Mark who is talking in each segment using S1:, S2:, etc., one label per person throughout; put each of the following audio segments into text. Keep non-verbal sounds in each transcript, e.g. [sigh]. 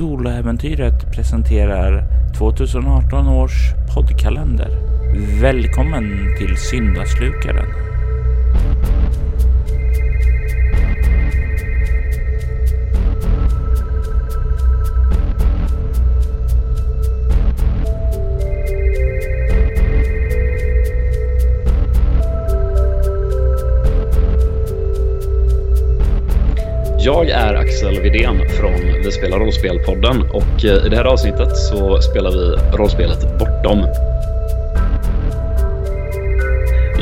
S1: Soloäventyret presenterar 2018 års poddkalender. Välkommen till Syndaslukaren.
S2: Jag är Axel Vidén från Vi spelar rollspel-podden och eh, i det här avsnittet så spelar vi rollspelet Bortom.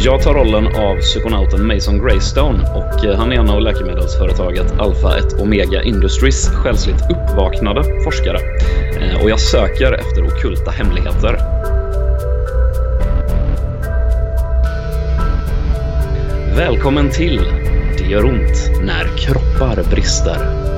S2: Jag tar rollen av psykonauten Mason Greystone och eh, han är en av läkemedelsföretaget Alpha 1 Omega Industries själsligt uppvaknade forskare. Eh, och jag söker efter okulta hemligheter. Välkommen till det gör ont när kroppar brister.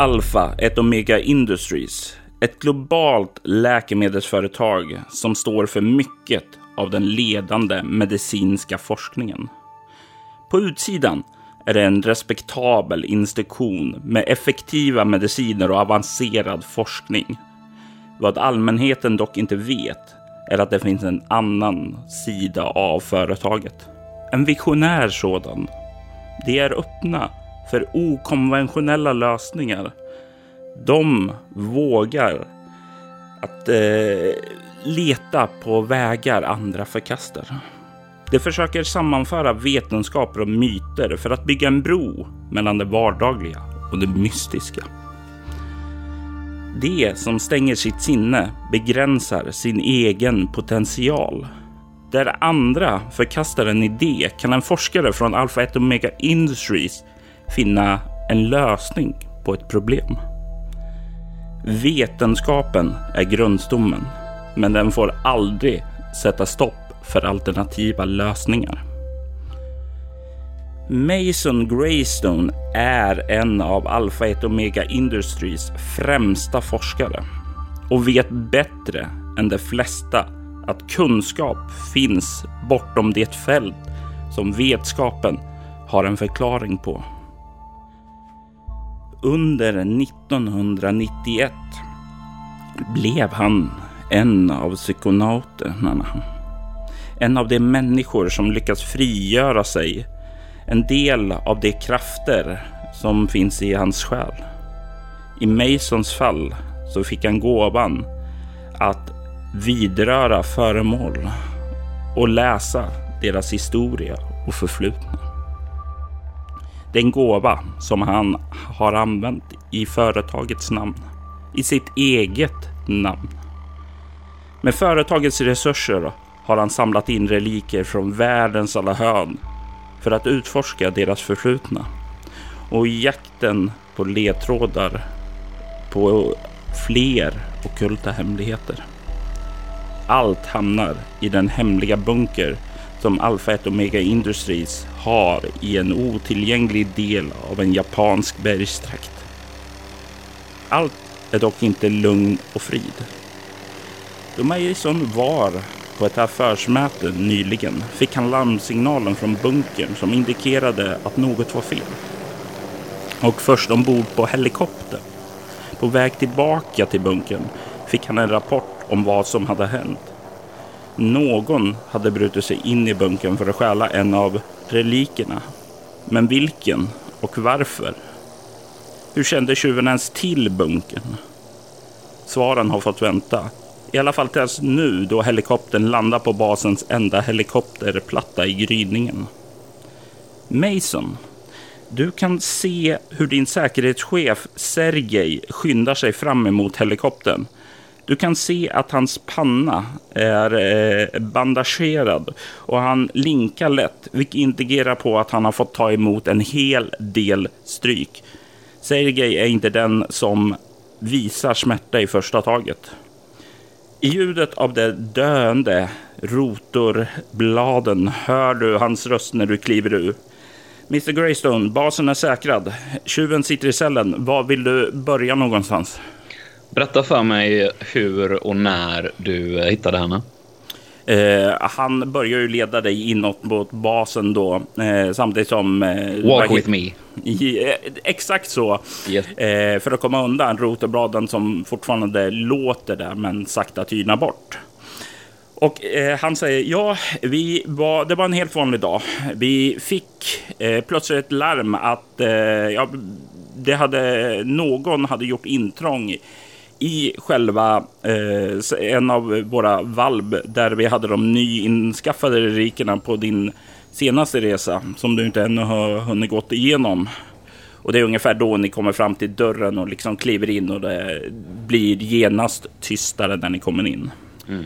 S1: Alpha 1 Omega Industries. Ett globalt läkemedelsföretag som står för mycket av den ledande medicinska forskningen. På utsidan är det en respektabel institution med effektiva mediciner och avancerad forskning. Vad allmänheten dock inte vet är att det finns en annan sida av företaget. En visionär sådan. De är öppna för okonventionella lösningar. De vågar att eh, leta på vägar andra förkastar. De försöker sammanföra vetenskaper och myter för att bygga en bro mellan det vardagliga och det mystiska. Det som stänger sitt sinne begränsar sin egen potential. Där andra förkastar en idé kan en forskare från Alpha 1 Omega Industries finna en lösning på ett problem. Vetenskapen är grundstommen, men den får aldrig sätta stopp för alternativa lösningar. Mason Greystone är en av Alpha 1 Omega Industries främsta forskare och vet bättre än de flesta att kunskap finns bortom det fält som vetskapen har en förklaring på. Under 1991 blev han en av psykonauterna. En av de människor som lyckats frigöra sig en del av de krafter som finns i hans själ. I Masons fall så fick han gåvan att vidröra föremål och läsa deras historia och förflutna. Den gåva som han har använt i företagets namn, i sitt eget namn. Med företagets resurser har han samlat in reliker från världens alla hörn för att utforska deras förflutna. Och i jakten på ledtrådar på fler okulta hemligheter. Allt hamnar i den hemliga bunker som Alpha 1 Omega Industries har i en otillgänglig del av en japansk bergstrakt. Allt är dock inte lugn och frid. Då Mason var på ett affärsmöte nyligen fick han larmsignalen från bunkern som indikerade att något var fel. Och först ombord på helikoptern, på väg tillbaka till bunkern, fick han en rapport om vad som hade hänt. Någon hade brutit sig in i bunkern för att stjäla en av relikerna. Men vilken och varför? Hur kände tjuven ens till bunkern? Svaren har fått vänta. I alla fall tills nu då helikoptern landar på basens enda helikopterplatta i gryningen. Mason, du kan se hur din säkerhetschef Sergej skyndar sig fram emot helikoptern. Du kan se att hans panna är eh, bandagerad och han linkar lätt, vilket indikerar på att han har fått ta emot en hel del stryk. Sergej är inte den som visar smärta i första taget. I ljudet av de döende rotorbladen hör du hans röst när du kliver ur. Mr Greystone, basen är säkrad. Tjuven sitter i cellen. Var vill du börja någonstans?
S2: Berätta för mig hur och när du hittade henne.
S1: Eh, han börjar ju leda dig inåt mot basen då, eh, samtidigt som... Eh,
S2: Walk with me. [laughs]
S1: I, eh, exakt så.
S2: Yes.
S1: Eh, för att komma undan rotorbladen som fortfarande låter där, men sakta tynar bort. Och eh, han säger, ja, vi var, det var en helt vanlig dag. Vi fick eh, plötsligt ett larm att eh, ja, det hade, någon hade gjort intrång i själva eh, en av våra valv där vi hade de nyinskaffade rikena på din senaste resa som du inte ännu har hunnit gått igenom. Och det är ungefär då ni kommer fram till dörren och liksom kliver in och det blir genast tystare när ni kommer in. Mm.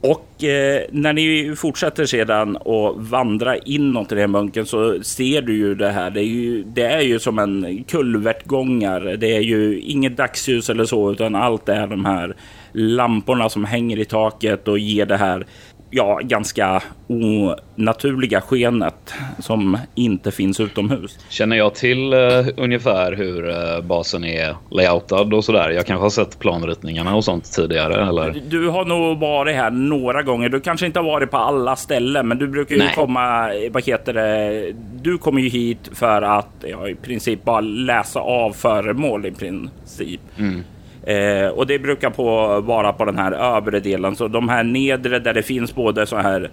S1: Och eh, när ni fortsätter sedan och vandra inåt i den bunkern så ser du ju det här. Det är ju, det är ju som en kulvertgångar. Det är ju inget dagsljus eller så, utan allt är de här lamporna som hänger i taket och ger det här ja, ganska onaturliga skenet som inte finns utomhus.
S2: Känner jag till uh, ungefär hur uh, basen är layoutad och sådär? Jag kanske har sett planritningarna och sånt tidigare, eller?
S1: Du har nog varit här några gånger. Du kanske inte har varit på alla ställen, men du brukar ju Nej. komma, vad heter det? Du kommer ju hit för att ja, i princip bara läsa av föremål i princip. Mm. Eh, och det brukar på, vara på den här övre delen. Så de här nedre där det finns både så här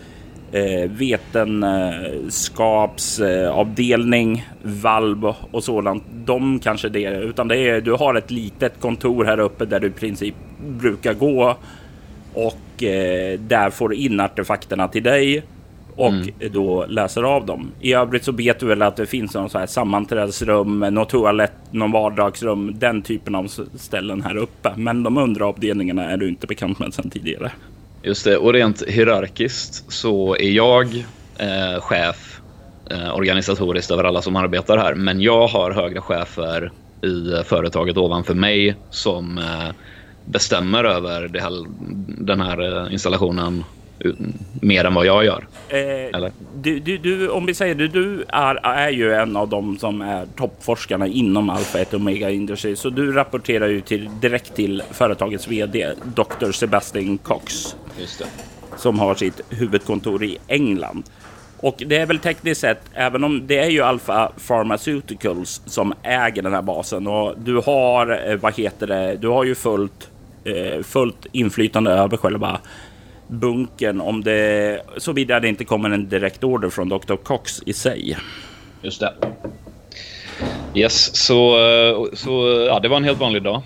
S1: eh, vetenskapsavdelning, eh, valv och sådant. De kanske det, utan det är, du har ett litet kontor här uppe där du i princip brukar gå och eh, där får du in artefakterna till dig och mm. då läser av dem. I övrigt så vet du väl att det finns någon så här sammanträdesrum, någon toalett, någon vardagsrum, den typen av ställen här uppe. Men de underavdelningarna är du inte bekant med sedan tidigare.
S2: Just det, och rent hierarkiskt så är jag eh, chef eh, organisatoriskt över alla som arbetar här. Men jag har högre chefer i företaget ovanför mig som eh, bestämmer över här, den här eh, installationen mer än vad jag gör.
S1: Eh, du, du, du, om vi säger det, du är, är ju en av dem som är toppforskarna inom Alpha 1 Omega Industries. Så du rapporterar ju till, direkt till företagets vd, Dr. Sebastian Cox. Som har sitt huvudkontor i England. Och det är väl tekniskt sett, även om det är ju Alpha Pharmaceuticals som äger den här basen och du har, eh, vad heter det, du har ju fullt, eh, fullt inflytande över själva bunkern om det, såvida det inte kommer en direkt order från Dr. Cox i sig.
S2: Just det. Yes, så, så ja, det var en helt vanlig dag.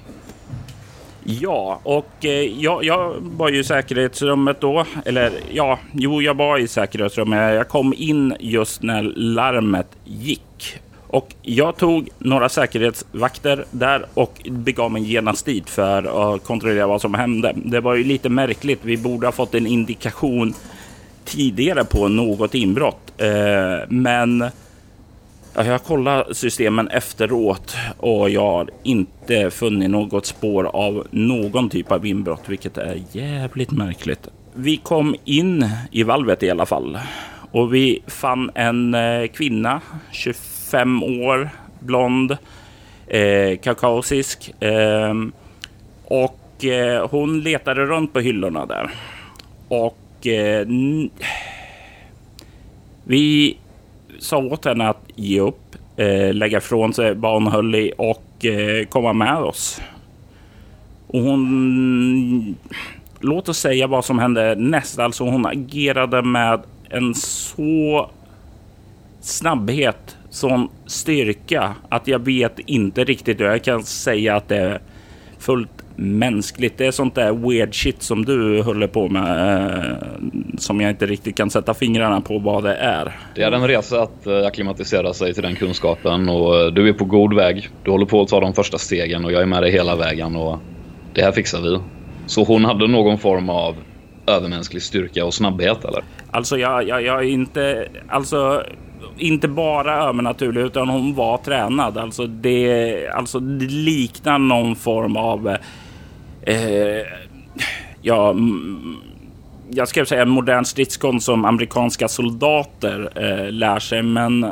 S1: Ja, och eh, jag, jag var ju i säkerhetsrummet då. Eller ja, jo, jag var i säkerhetsrummet. Jag kom in just när larmet gick. Och jag tog några säkerhetsvakter där och begav mig genast dit för att kontrollera vad som hände. Det var ju lite märkligt. Vi borde ha fått en indikation tidigare på något inbrott. Eh, men jag kollade systemen efteråt och jag har inte funnit något spår av någon typ av inbrott, vilket är jävligt märkligt. Vi kom in i valvet i alla fall och vi fann en eh, kvinna, 25 fem år, blond, eh, kaukasisk. Eh, och eh, hon letade runt på hyllorna där. Och eh, vi sa åt henne att ge upp, eh, lägga ifrån sig vad hon höll i och eh, komma med oss. Och hon... Låt oss säga vad som hände näst. Alltså hon agerade med en så snabbhet sån styrka att jag vet inte riktigt hur jag kan säga att det är fullt mänskligt. Det är sånt där weird shit som du håller på med eh, som jag inte riktigt kan sätta fingrarna på vad det är.
S2: Det är en resa att eh, akklimatisera sig till den kunskapen och eh, du är på god väg. Du håller på att ta de första stegen och jag är med dig hela vägen och det här fixar vi. Så hon hade någon form av övermänsklig styrka och snabbhet eller?
S1: Alltså jag, jag, jag är inte, alltså inte bara övernaturlig utan hon var tränad. Alltså det, alltså det liknar någon form av, eh, ja, jag ska säga en modern stridskonst som amerikanska soldater eh, lär sig. Men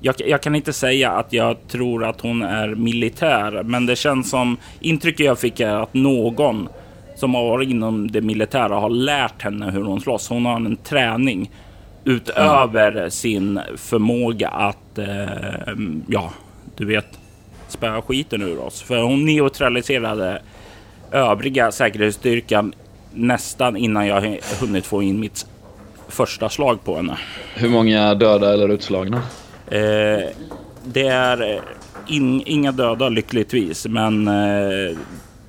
S1: jag, jag, kan inte säga att jag tror att hon är militär, men det känns som intrycket jag fick är att någon som har varit inom det militära har lärt henne hur hon slåss. Hon har en träning utöver mm. sin förmåga att, eh, ja, du vet, spöa skiten ur oss. För hon neutraliserade övriga säkerhetsstyrkan nästan innan jag hunnit få in mitt första slag på henne.
S2: Hur många döda eller utslagna?
S1: Eh, det är eh, in, inga döda lyckligtvis, men eh,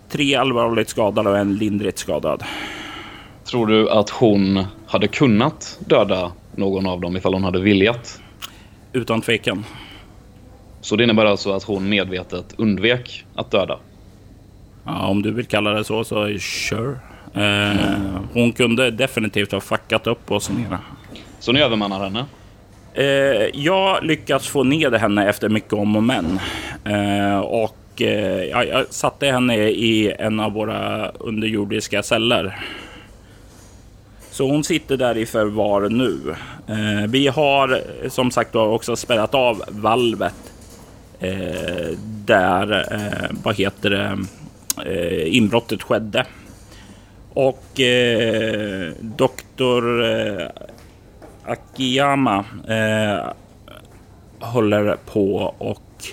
S1: tre allvarligt skadade och en lindrigt skadad.
S2: Tror du att hon hade kunnat döda någon av dem ifall hon hade viljat?
S1: Utan tvekan.
S2: Så det innebär alltså att hon medvetet undvek att döda?
S1: Ja, om du vill kalla det så, så sure. Eh, hon kunde definitivt ha fuckat upp oss mera.
S2: Så ni övermannar henne?
S1: Eh, jag lyckats få ner henne efter mycket om och men. Eh, och eh, jag, jag satte henne i en av våra underjordiska celler. Så hon sitter där i förvar nu. Eh, vi har som sagt också spärrat av valvet. Eh, där, eh, vad heter det, eh, inbrottet skedde. Och eh, doktor eh, Akiyama eh, håller på och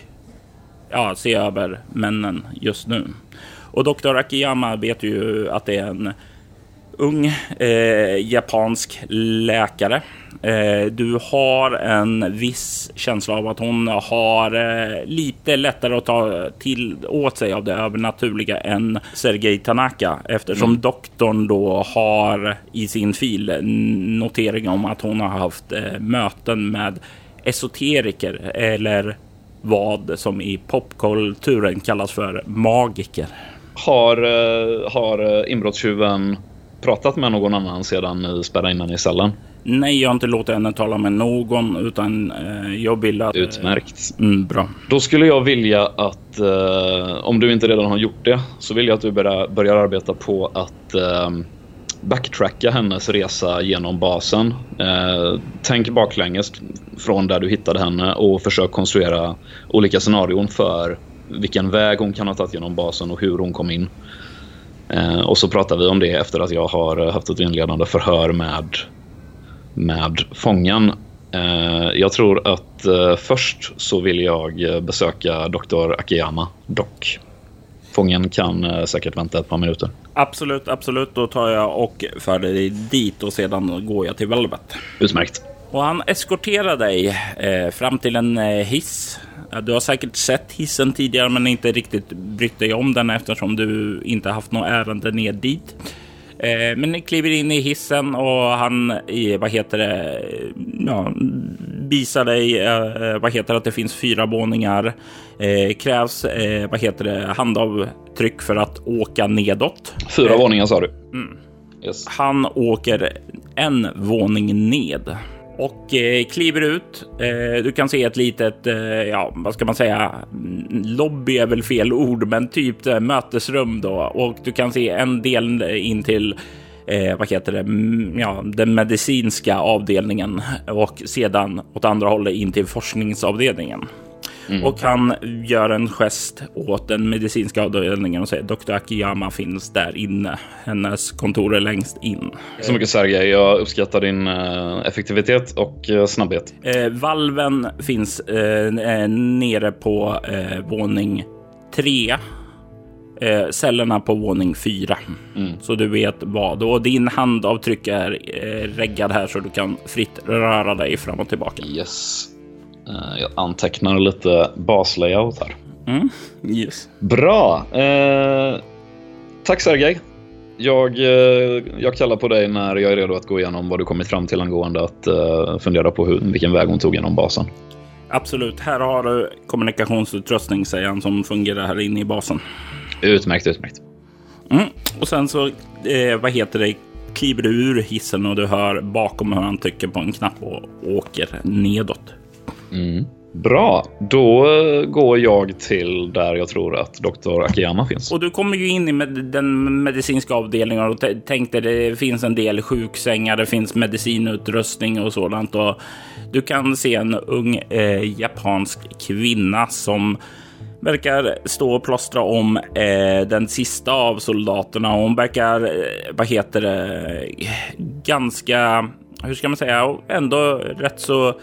S1: ja, se över männen just nu. Och doktor Akiyama vet ju att det är en ung eh, japansk läkare. Eh, du har en viss känsla av att hon har eh, lite lättare att ta till åt sig av det övernaturliga än Sergej Tanaka eftersom mm. doktorn då har i sin fil notering om att hon har haft möten med esoteriker eller vad som i popkulturen kallas för magiker.
S2: Har, har inbrottstjuven pratat med någon annan sedan ni spärrade in i cellen?
S1: Nej, jag har inte låtit henne tala med någon utan eh, jag vill att...
S2: Utmärkt.
S1: Mm, bra.
S2: Då skulle jag vilja att, eh, om du inte redan har gjort det, så vill jag att du börjar, börjar arbeta på att eh, backtracka hennes resa genom basen. Eh, tänk baklänges från där du hittade henne och försök konstruera olika scenarion för vilken väg hon kan ha tagit genom basen och hur hon kom in. Eh, och så pratar vi om det efter att jag har haft ett inledande förhör med, med fången. Eh, jag tror att eh, först så vill jag besöka Dr. Akiyama, dock. Fången kan säkert vänta ett par minuter.
S1: Absolut, absolut. Då tar jag och för dig dit och sedan går jag till valvet.
S2: Utmärkt.
S1: Och han eskorterar dig fram till en eh, hiss du har säkert sett hissen tidigare men inte riktigt brytt dig om den eftersom du inte haft något ärende ner dit. Eh, men ni kliver in i hissen och han, vad heter det, ja, visar dig, eh, vad heter det, att det finns fyra våningar. Eh, krävs, vad heter det, handavtryck för att åka nedåt.
S2: Fyra våningar sa du?
S1: Mm. Yes. Han åker en våning ned och eh, kliver ut. Eh, du kan se ett litet, eh, ja, vad ska man säga? Lobby är väl fel ord, men typ eh, mötesrum då. Och du kan se en del in till eh, vad heter det, ja, den medicinska avdelningen och sedan åt andra hållet in till forskningsavdelningen. Mm. Och han gör en gest åt den medicinska avdelningen och säger Dr. Akiyama finns där inne. Hennes kontor är längst in.
S2: Tack så mycket Sergej. Jag uppskattar din uh, effektivitet och uh, snabbhet.
S1: Uh, valven finns nere på våning tre. Eh, cellerna på våning fyra. Mm. Så du vet vad. Och din handavtryck är eh, reggad här så du kan fritt röra dig fram och tillbaka.
S2: Yes. Eh, jag antecknar lite baslayout här.
S1: Mm, yes.
S2: Bra! Eh, tack Sergej. Jag, eh, jag kallar på dig när jag är redo att gå igenom vad du kommit fram till angående att uh, fundera på hur, vilken väg hon tog genom basen.
S1: Absolut. Här har du kommunikationsutrustning, säger han, som fungerar här inne i basen.
S2: Utmärkt, utmärkt.
S1: Mm. Och sen så, eh, vad heter det, kliver du ur hissen och du hör bakom hur han trycker på en knapp och åker nedåt.
S2: Mm. Bra, då går jag till där jag tror att Dr. Akiyama finns.
S1: Och du kommer ju in i med den medicinska avdelningen och tänkte det finns en del sjuksängar, det finns medicinutrustning och sådant. Och du kan se en ung eh, japansk kvinna som verkar stå och plåstra om eh, den sista av soldaterna. Hon verkar, eh, vad heter det, ganska, hur ska man säga, ändå rätt så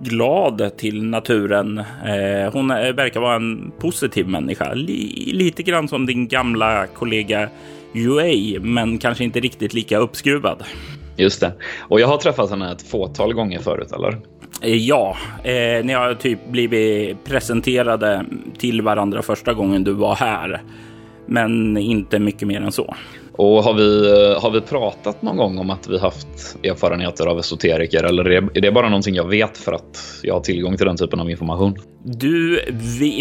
S1: glad till naturen. Eh, hon verkar vara en positiv människa. Li lite grann som din gamla kollega UA, men kanske inte riktigt lika uppskruvad.
S2: Just det. Och jag har träffat henne ett fåtal gånger förut, eller?
S1: Eh, ja, eh, ni har typ blivit presenterade till varandra första gången du var här. Men inte mycket mer än så.
S2: Och har vi, eh, har vi pratat någon gång om att vi haft erfarenheter av esoteriker eller är det bara någonting jag vet för att jag har tillgång till den typen av information?
S1: Du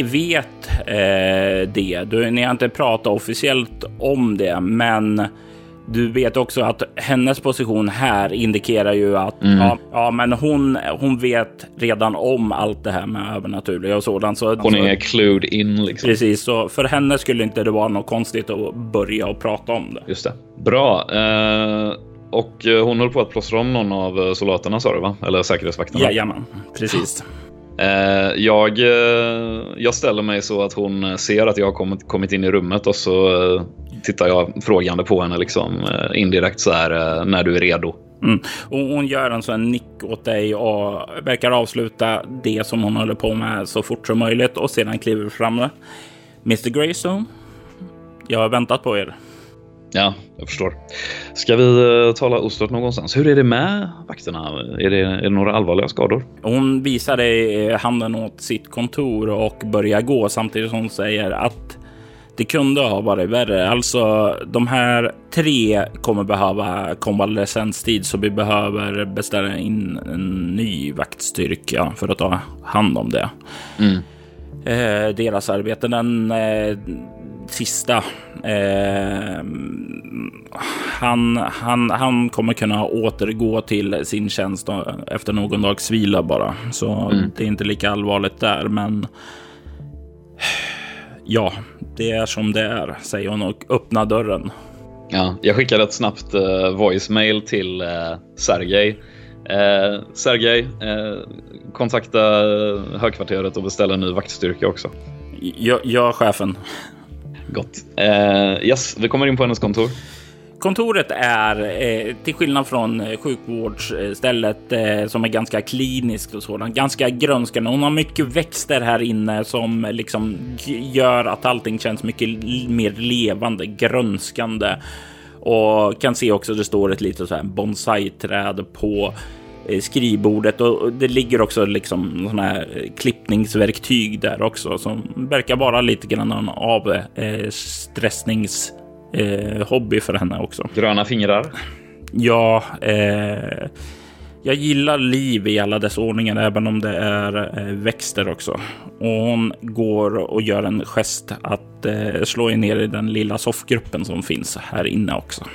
S1: vet eh, det. Du, ni har inte pratat officiellt om det, men du vet också att hennes position här indikerar ju att mm. ja, ja, men hon, hon vet redan om allt det här med övernaturliga och sådant. Så,
S2: hon är clued in liksom.
S1: Precis, så för henne skulle inte det vara något konstigt att börja och prata om det.
S2: Just det. Bra. Eh, och eh, hon håller på att plåstra om någon av eh, soldaterna sa du va? Eller säkerhetsvakterna?
S1: Jajamän, precis.
S2: Eh, jag, eh, jag ställer mig så att hon ser att jag har kommit, kommit in i rummet och så eh, tittar jag frågande på henne liksom indirekt så här när du är redo.
S1: Mm. Och hon gör en sån nick åt dig och verkar avsluta det som hon håller på med så fort som möjligt och sedan kliver fram. Mr Greystone, jag har väntat på er.
S2: Ja, jag förstår. Ska vi uh, tala ostört någonstans? Hur är det med vakterna? Är det, är det några allvarliga skador?
S1: Hon visar dig handen åt sitt kontor och börjar gå samtidigt som hon säger att det kunde ha varit värre. Alltså, de här tre kommer behöva konvalescenstid så vi behöver beställa in en ny vaktstyrka för att ta hand om det. Mm. Eh, deras arbete, den eh, sista. Eh, han, han, han kommer kunna återgå till sin tjänst efter någon dags vila bara. Så mm. det är inte lika allvarligt där. Men ja, det är som det är, säger hon och öppnar dörren.
S2: Ja, jag skickade ett snabbt uh, voicemail till uh, Sergej. Uh, Sergej, uh, kontakta högkvarteret och beställa en ny vaktstyrka också.
S1: Ja, ja chefen.
S2: Gott. Uh, yes, vi kommer in på hennes kontor.
S1: Kontoret är, eh, till skillnad från eh, sjukvårdsstället eh, som är ganska kliniskt och sådant, ganska grönskande. Hon har mycket växter här inne som liksom gör att allting känns mycket mer levande, grönskande. Och kan se också, det står ett litet så här bonsai-träd på eh, skrivbordet och det ligger också liksom sådana här klippningsverktyg där också som verkar vara lite grann av eh, stressnings eh, hobby för henne också.
S2: Gröna fingrar?
S1: Ja, eh, jag gillar liv i alla dess ordningar, även om det är eh, växter också. Och hon går och gör en gest att eh, slå ner i den lilla soffgruppen som finns här inne också.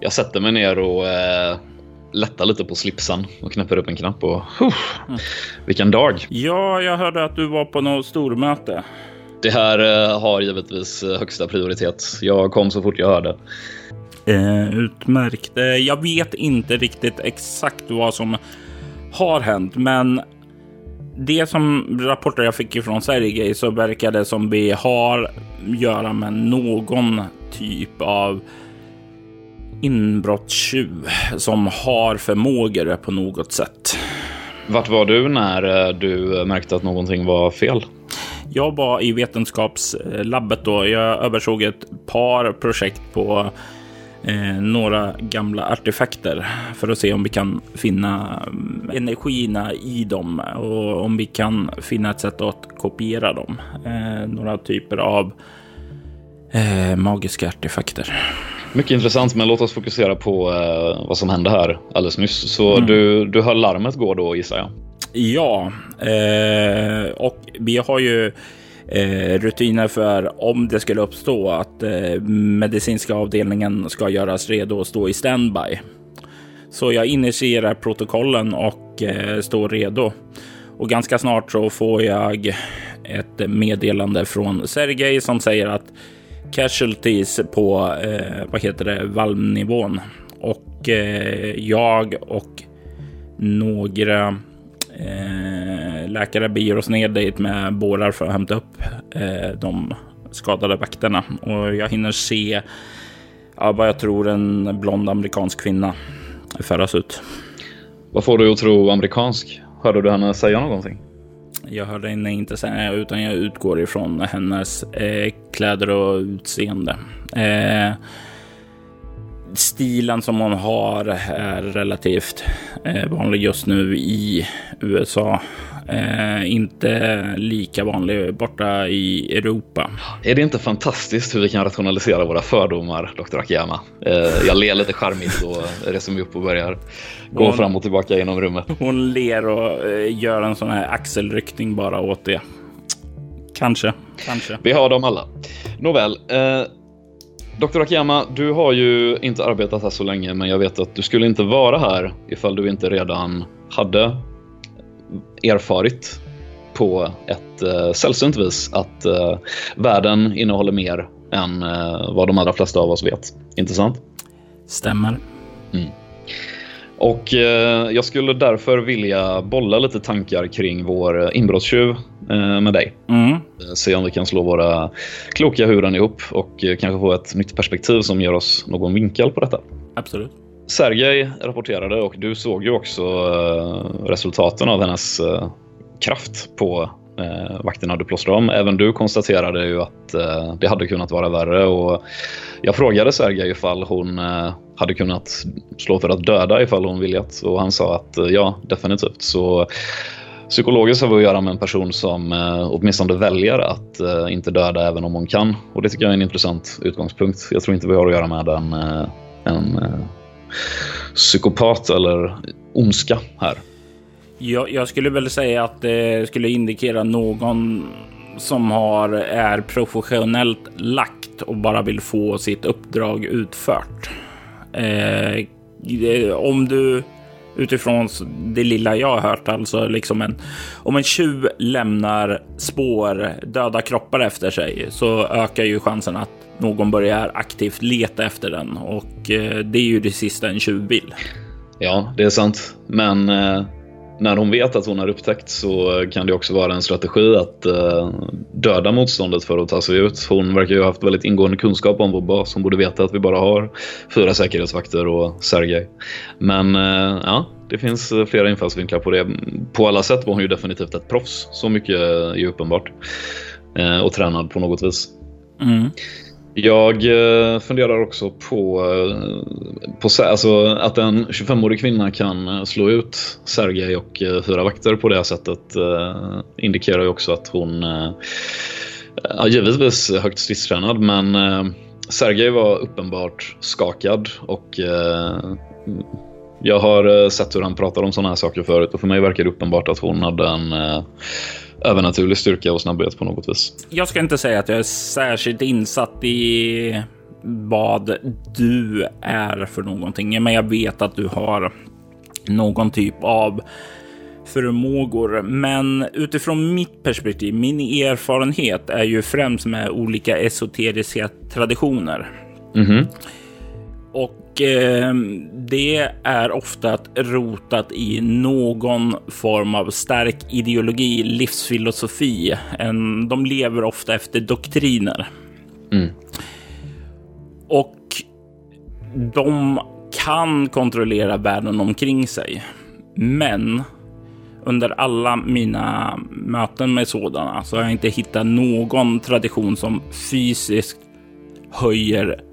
S2: Jag sätter mig ner och eh, lättar lite på slipsen och knäpper upp en knapp. Och, uh, vilken dag!
S1: Ja, jag hörde att du var på något stormöte.
S2: Det här eh, har givetvis eh, högsta prioritet. Jag kom så fort jag hörde.
S1: Eh, utmärkt. Eh, jag vet inte riktigt exakt vad som har hänt, men det som rapporter jag fick ifrån Sergej så verkar det som vi har att göra med någon typ av inbrottstjuv som har förmågor på något sätt.
S2: Vart var du när du märkte att någonting var fel?
S1: Jag var i vetenskapslabbet då. Jag översåg ett par projekt på eh, några gamla artefakter för att se om vi kan finna mm, energierna i dem och om vi kan finna ett sätt att kopiera dem. Eh, några typer av eh, magiska artefakter.
S2: Mycket intressant, men låt oss fokusera på eh, vad som hände här alldeles nyss. Så mm. du, du hör larmet gå då gissar jag?
S1: Ja, eh, och vi har ju eh, rutiner för om det skulle uppstå att eh, medicinska avdelningen ska göras redo att stå i standby. Så jag initierar protokollen och eh, står redo. Och ganska snart så får jag ett meddelande från Sergej som säger att casualties på eh, vad heter det, valmnivån. och eh, jag och några eh, läkare beger oss ner dit med bårar för att hämta upp eh, de skadade vakterna och jag hinner se ja, vad jag tror en blond amerikansk kvinna föras ut.
S2: Vad får du att tro amerikansk? Hörde du henne säga någonting?
S1: Jag hörde henne inte säga eh, utan jag utgår ifrån hennes eh, kläder och utseende. Eh, stilen som hon har är relativt eh, vanlig just nu i USA. Eh, inte lika vanlig borta i Europa.
S2: Är det inte fantastiskt hur vi kan rationalisera våra fördomar, Dr. Akiyama? Eh, jag ler lite charmigt och reser mig upp och börjar gå hon, fram och tillbaka genom rummet.
S1: Hon ler och eh, gör en sån här axelryckning bara åt det. Kanske, kanske.
S2: Vi har dem alla. Nåväl, eh, Dr. Akiyama, du har ju inte arbetat här så länge, men jag vet att du skulle inte vara här ifall du inte redan hade erfarit på ett uh, sällsynt vis att uh, världen innehåller mer än uh, vad de allra flesta av oss vet. Inte sant?
S1: Stämmer. Mm.
S2: Och eh, jag skulle därför vilja bolla lite tankar kring vår inbrottstjuv eh, med dig. Mm. Eh, se om vi kan slå våra kloka huvuden ihop och eh, kanske få ett nytt perspektiv som ger oss någon vinkel på detta.
S1: Absolut.
S2: Sergej rapporterade och du såg ju också eh, resultaten av hennes eh, kraft på eh, vakterna du plåstrade om. Även du konstaterade ju att eh, det hade kunnat vara värre och jag frågade Sergej ifall hon eh, hade kunnat slå för att döda ifall hon viljat och han sa att eh, ja, definitivt. Så psykologiskt har vi att göra med en person som eh, åtminstone väljer att eh, inte döda även om hon kan och det tycker jag är en intressant utgångspunkt. Jag tror inte vi har att göra med en, eh, en eh, psykopat eller ondska här.
S1: Jag, jag, skulle väl säga att det skulle indikera någon som har, är professionellt lagt och bara vill få sitt uppdrag utfört. Eh, eh om du utifrån det lilla jag har hört, alltså liksom en om en tjuv lämnar spår, döda kroppar efter sig så ökar ju chansen att någon börjar aktivt leta efter den och eh, det är ju det sista en tjuv vill.
S2: Ja, det är sant, men eh, när hon vet att hon har upptäckt så kan det också vara en strategi att uh, döda motståndet för att ta sig ut. Hon verkar ju ha haft väldigt ingående kunskap om vår bas. Hon borde veta att vi bara har fyra säkerhetsvakter och Sergej. Men ja, det finns flera infallsvinklar på det. På alla sätt var hon ju definitivt ett proffs. Så mycket är ju uppenbart. Och tränad på något vis. Mm. Jag eh, funderar också på, eh, på alltså, att en 25-årig kvinna kan eh, slå ut Sergej och fyra vakter på det sättet indikerar ju också att hon ja, givetvis högt stridstränad men Sergej var uppenbart skakad och jag har sett hur han pratar om sådana här saker förut och för mig verkar det uppenbart att hon hade en övernaturlig styrka och snabbhet på något vis.
S1: Jag ska inte säga att jag är särskilt insatt i vad du är för någonting, men jag vet att du har någon typ av förmågor. Men utifrån mitt perspektiv, min erfarenhet är ju främst med olika esoteriska traditioner. Mm -hmm. Och eh, det är ofta rotat i någon form av stark ideologi, livsfilosofi. En, de lever ofta efter doktriner. Mm. Och de kan kontrollera världen omkring sig. Men under alla mina möten med sådana så har jag inte hittat någon tradition som fysiskt höjer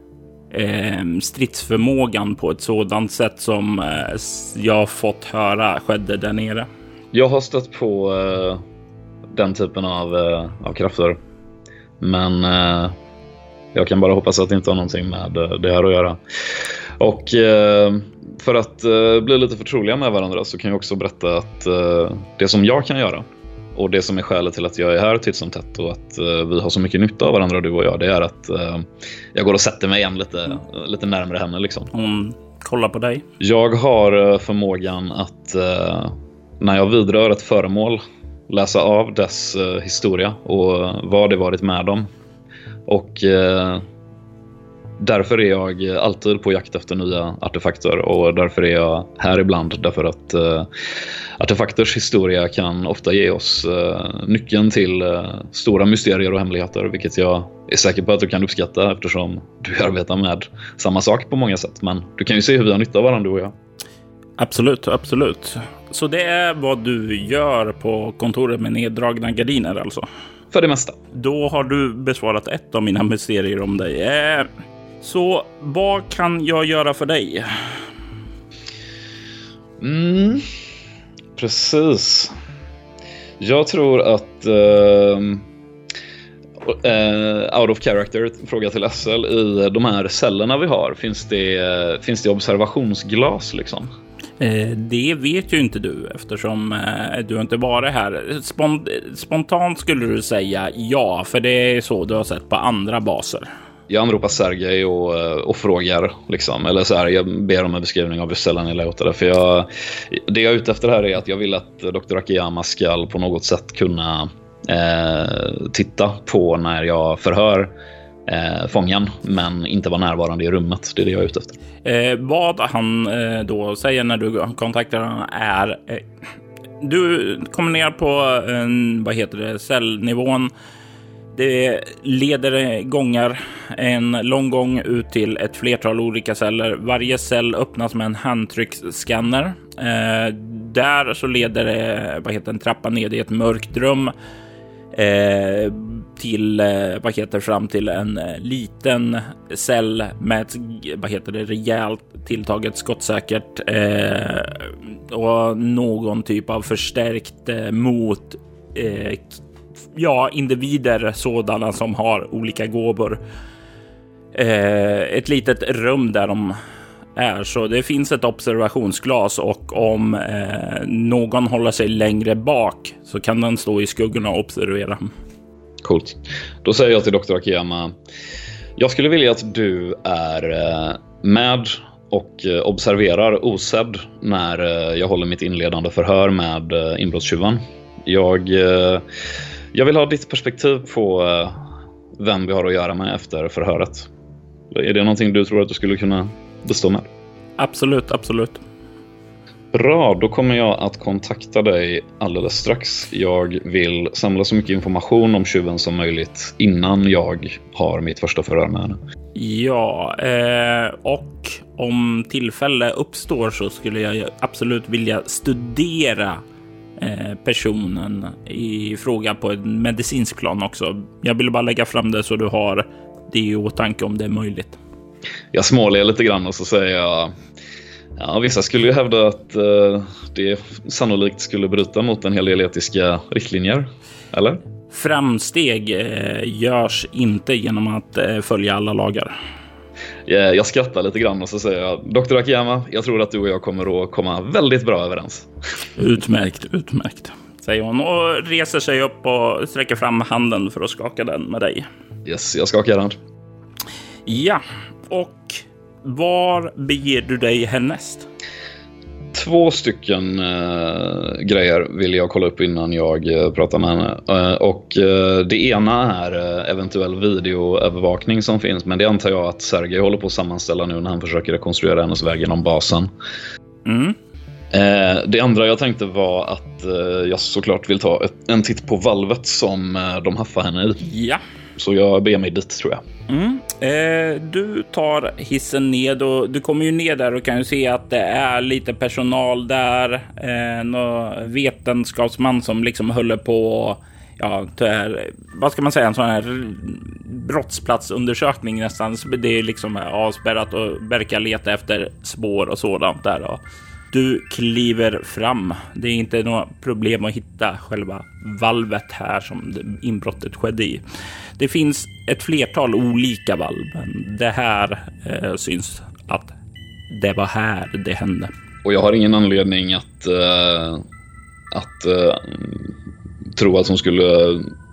S1: eh, stridsförmågan på ett sådant sätt som eh, jag fått höra skedde där nere.
S2: Jag har stött på eh, den typen av, eh, av krafter. Men eh, jag kan bara hoppas att det inte har någonting med eh, det här att göra. Och eh, för att eh, bli lite förtroliga med varandra så kan jag också berätta att det som jag kan göra och det som är skälet till att jag är här titt som tätt och att uh, vi har så mycket nytta av varandra du och jag, det är att uh, jag går och sätter mig igen lite, mm. lite närmare henne. Liksom.
S1: Hon kollar på dig?
S2: Jag har förmågan att när jag vidrör ett föremål läsa av dess historia och vad det varit med om. Och därför är jag alltid på jakt efter nya artefakter och därför är jag här ibland. Därför att uh, artefakters historia kan ofta ge oss uh, nyckeln till uh, stora mysterier och hemligheter, vilket jag är säker på att du kan uppskatta eftersom du arbetar med samma sak på många sätt. Men du kan ju se hur vi har nytta av varandra, du och jag.
S1: Absolut, absolut. Så det är vad du gör på kontoret med neddragna gardiner alltså?
S2: För det mesta.
S1: Då har du besvarat ett av mina [laughs] mysterier om dig. Eh, så vad kan jag göra för dig?
S2: Mm, precis. Jag tror att uh, uh, out of character, fråga till SL, i de här cellerna vi har, finns det, uh, finns det observationsglas liksom?
S1: Eh, det vet ju inte du eftersom du inte varit här. Spontant skulle du säga ja, för det är så du har sett på andra baser
S2: jag anropar Sergej och, eh, och frågar, liksom, eller så här, jag ber om en beskrivning av hur sällan jag låter det. För jag, det jag är ute efter här är att jag vill att Dr. Akiyama ska på något sätt kunna eh, titta på när jag förhör eh, fången, men inte vara närvarande i rummet. Det är det jag är ute efter.
S1: Eh, vad han eh, då säger när du kontaktar honom är eh, du kommer ner på eh, vad heter det, cellnivån det leder gångar, en lång gång ut till ett flertal olika celler. Varje cell öppnas med en handtrycksskanner. Eh, där så leder det vad heter en trappa ned i ett mörkt rum eh, till eh, vad heter fram till en eh, liten cell med ett vad heter det rejält tilltaget skottsäkert eh, och någon typ av förstärkt eh, mot eh, ja, individer sådana som har olika gåvor. Eh, ett litet rum där de är, så det finns ett observationsglas och om eh, någon håller sig längre bak så kan den stå i skuggorna och observera.
S2: Coolt. Då säger jag till Dr. Akiyama. Jag skulle vilja att du är eh, med och eh, observerar osedd när eh, jag håller mitt inledande förhör med inbrottstjuven. Jag jag vill ha ditt perspektiv på eh, vem vi har att göra med efter förhöret. Är det någonting du tror att du skulle kunna bestå med?
S1: Absolut, absolut.
S2: Bra, då kommer jag att kontakta dig alldeles strax. Jag vill samla så mycket information om tjuven som möjligt innan jag har mitt första förhör med henne.
S1: Ja, eh, och om tillfälle uppstår så skulle jag absolut vilja studera personen i fråga på en medicinsk plan också. Jag vill bara lägga fram det så du har det i åtanke om det är möjligt.
S2: Jag småler lite grann och så säger jag Ja, vissa skulle ju hävda att eh, det sannolikt skulle bryta mot en hel del etiska riktlinjer. Eller?
S1: Framsteg eh, görs inte genom att eh, följa alla lagar.
S2: Jag skrattar lite grann och så säger jag Dr. Akiyama, jag tror att du och jag kommer att komma väldigt bra överens.
S1: Utmärkt, utmärkt. Säger hon och reser sig upp och sträcker fram handen för att skaka den med dig.
S2: Yes, jag skakar hand.
S1: Ja, och var beger du dig härnäst?
S2: Två stycken uh, grejer vill jag kolla upp innan jag uh, pratar med henne. Uh, och det ena är eventuell videoövervakning som finns, men det antar jag att Sergej håller på att sammanställa nu när han försöker rekonstruera hennes väg genom basen.
S1: Mm.
S2: Det andra jag tänkte var att jag såklart vill ta ett, en titt på valvet som de haffar henne
S1: i. Ja.
S2: Så jag beger mig dit tror jag.
S1: Mm. Eh, du tar hissen ned och du kommer ju ner där och kan ju se att det är lite personal där. Eh, någon vetenskapsman som liksom håller på ja, tyvärr, vad ska man säga, en sån här brottsplatsundersökning nästan. Det är liksom avspärrat och verkar leta efter spår och sådant där. Och du kliver fram. Det är inte några problem att hitta själva valvet här som inbrottet skedde i. Det finns ett flertal olika valv, men det här eh, syns att det var här det hände.
S2: Och jag har ingen anledning att, eh, att eh, tro att hon skulle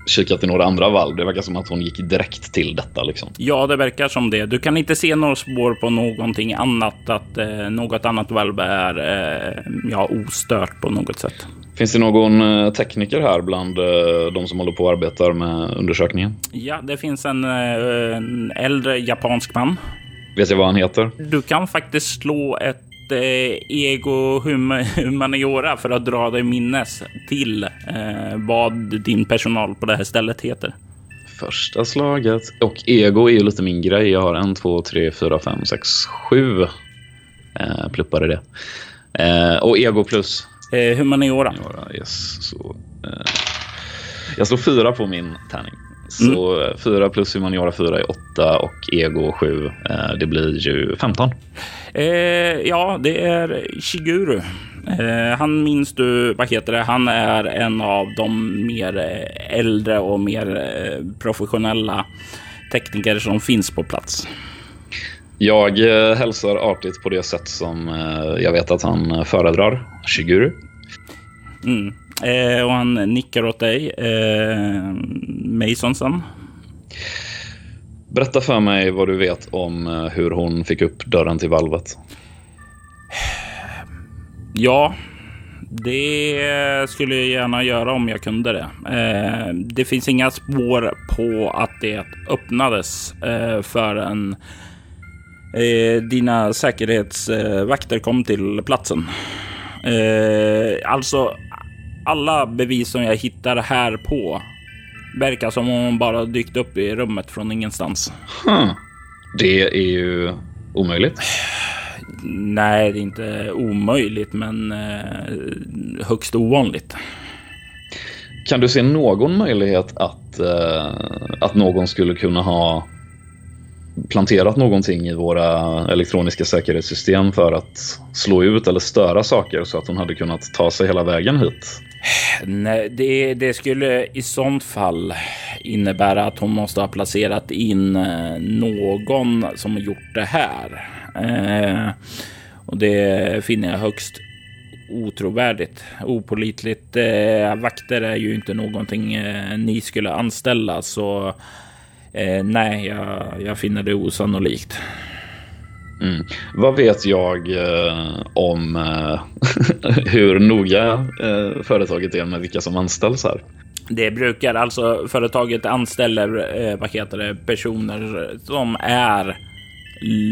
S2: kika till några andra valv. Det verkar som att hon gick direkt till detta. Liksom.
S1: Ja, det verkar som det. Du kan inte se några spår på någonting annat. Att eh, något annat valv är eh, ja, ostört på något sätt.
S2: Finns det någon eh, tekniker här bland eh, de som håller på och arbetar med undersökningen?
S1: Ja, det finns en, eh, en äldre japansk man.
S2: Vet jag vad han heter?
S1: Du kan faktiskt slå ett ego humaniora för att dra dig minnes till eh, vad din personal på det här stället heter.
S2: Första slaget. Och ego är ju lite min grej. Jag har en, två, tre, fyra, fem, sex, sju eh, pluppar i det. Eh, och ego plus?
S1: Eh, humaniora.
S2: humaniora yes. Så, eh, jag slår fyra på min tärning. Så mm. 4 plus humaniora 4 är 8 och ego 7. Eh, det blir ju 15.
S1: Eh, ja, det är Shiguru. Eh, han minns du, vad heter det? Han är en av de mer eh, äldre och mer eh, professionella tekniker som finns på plats.
S2: Jag eh, hälsar artigt på det sätt som jag vet att han föredrar, Shiguru.
S1: Mm. Eh, och han nickar åt dig, eh, Masonsen.
S2: Berätta för mig vad du vet om eh, hur hon fick upp dörren till valvet.
S1: Ja, det skulle jag gärna göra om jag kunde det. Eh, det finns inga spår på att det öppnades eh, förrän dina säkerhetsvakter kom till platsen. Alltså, alla bevis som jag hittar här på verkar som om hon bara dykt upp i rummet från ingenstans.
S2: Hmm. Det är ju omöjligt.
S1: Nej, det är inte omöjligt, men eh, högst ovanligt.
S2: Kan du se någon möjlighet att, eh, att någon skulle kunna ha planterat någonting i våra elektroniska säkerhetssystem för att slå ut eller störa saker så att hon hade kunnat ta sig hela vägen hit?
S1: Nej, det, det skulle i sånt fall innebära att hon måste ha placerat in eh, någon som gjort det här. Eh, och det finner jag högst otrovärdigt, opolitligt. Eh, vakter är ju inte någonting eh, ni skulle anställa, så eh, nej, jag, jag finner det osannolikt.
S2: Mm. Vad vet jag eh, om eh, [laughs] hur noga eh, företaget är med vilka som anställs här?
S1: Det brukar alltså företaget anställer eh, vad heter det, personer som är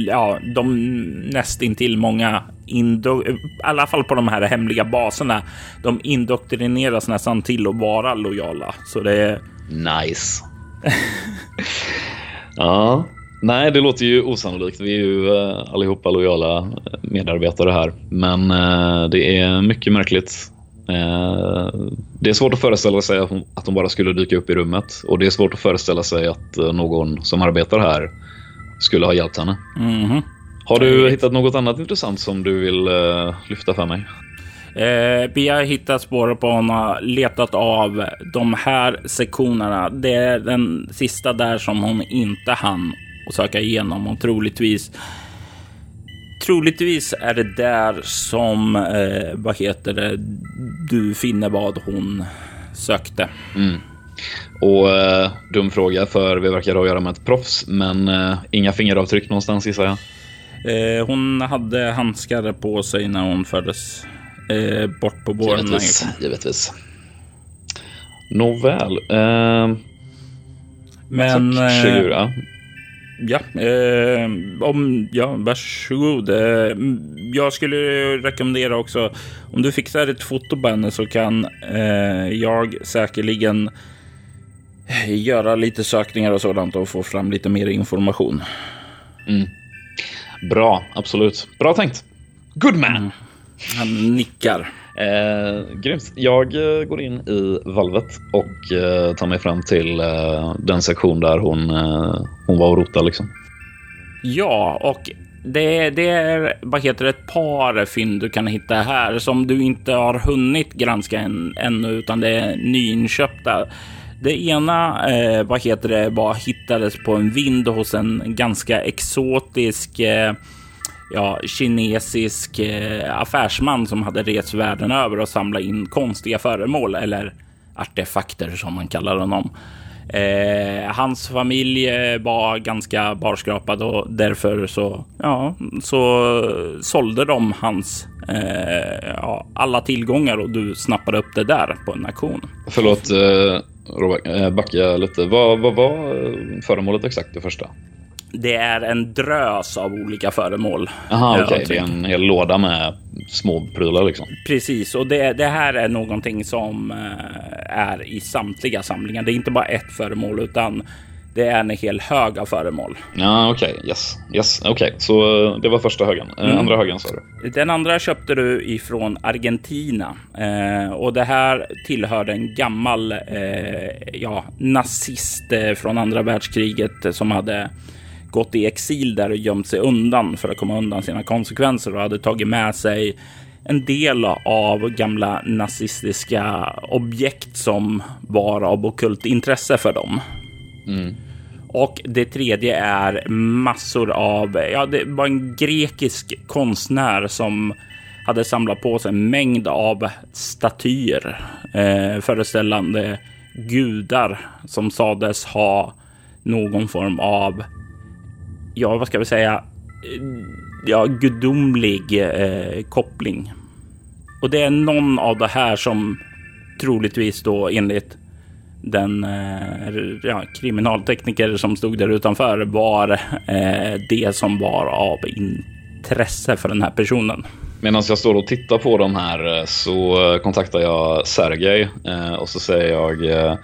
S1: ja, de nästintill många indo, i alla fall på de här hemliga baserna. De indoktrineras nästan till att vara lojala, så det är
S2: nice. [laughs] ja, Nej, det låter ju osannolikt. Vi är ju uh, allihopa lojala eh, medarbetare här. Men uh, det är mycket märkligt. Det är svårt att föreställa sig att hon, bara skulle dyka upp i rummet. Och det är svårt att föreställa sig att någon som arbetar här skulle ha hjälpt henne.
S1: Mm -hmm.
S2: Har du hittat något annat intressant som du vill lyfta för mig?
S1: Eh, vi har hittat spår på hon letat av de här sektionerna. Det är den sista där som hon inte hann och söka igenom och troligtvis Troligtvis är det där som, eh, vad heter det, du finner vad hon sökte.
S2: Mm. Och eh, dum fråga för vi verkar ha att göra med ett proffs, men eh, inga fingeravtryck någonstans gissar jag.
S1: Eh, hon hade handskar på sig när hon fördes eh, bort på båren.
S2: Givetvis, givetvis. Nåväl. Eh,
S1: men...
S2: Shigura.
S1: Ja, eh, om, ja, varsågod. Eh, jag skulle rekommendera också, om du fixar ett foto på henne så kan eh, jag säkerligen göra lite sökningar och sådant och få fram lite mer information.
S2: Mm. Bra, absolut. Bra tänkt. Good man! Mm.
S1: Han nickar.
S2: Eh, grymt. Jag eh, går in i valvet och eh, tar mig fram till eh, den sektion där hon, eh, hon var och rotade. Liksom.
S1: Ja, och det, det, är vad heter det, ett par fynd du kan hitta här som du inte har hunnit granska än, ännu, utan det är nyinköpta. Det ena, eh, vad heter det, var hittades på en vind hos en ganska exotisk eh, ja, kinesisk eh, affärsman som hade rest världen över och samlat in konstiga föremål eller artefakter som man kallar honom. Eh, hans familj eh, var ganska barskrapad och därför så, ja, så sålde de hans eh, ja, alla tillgångar och du snappade upp det där på en auktion.
S2: Förlåt, eh, Robert, eh, backa lite. Vad, vad var eh, föremålet exakt det första?
S1: Det är en drös av olika föremål.
S2: Aha, okej. Okay. Det är en hel låda med små prylar liksom.
S1: Precis, och det, det här är någonting som är i samtliga samlingar. Det är inte bara ett föremål, utan det är en hel hög av föremål.
S2: Ja, okej. Okay. Yes. yes. Okay. så det var första högen. Mm. Andra högen sa du?
S1: Den andra köpte du ifrån Argentina. Eh, och det här tillhörde en gammal eh, ja, nazist eh, från andra världskriget som hade gått i exil där och gömt sig undan för att komma undan sina konsekvenser och hade tagit med sig en del av gamla nazistiska objekt som var av okult intresse för dem. Mm. Och det tredje är massor av, ja, det var en grekisk konstnär som hade samlat på sig en mängd av statyer eh, föreställande gudar som sades ha någon form av, ja, vad ska vi säga, ja, gudomlig eh, koppling. Och det är någon av det här som troligtvis då enligt den eh, ja, kriminaltekniker som stod där utanför var eh, det som var av intresse för den här personen.
S2: Medan jag står och tittar på de här eh, så kontaktar jag Sergej eh, och så säger jag eh,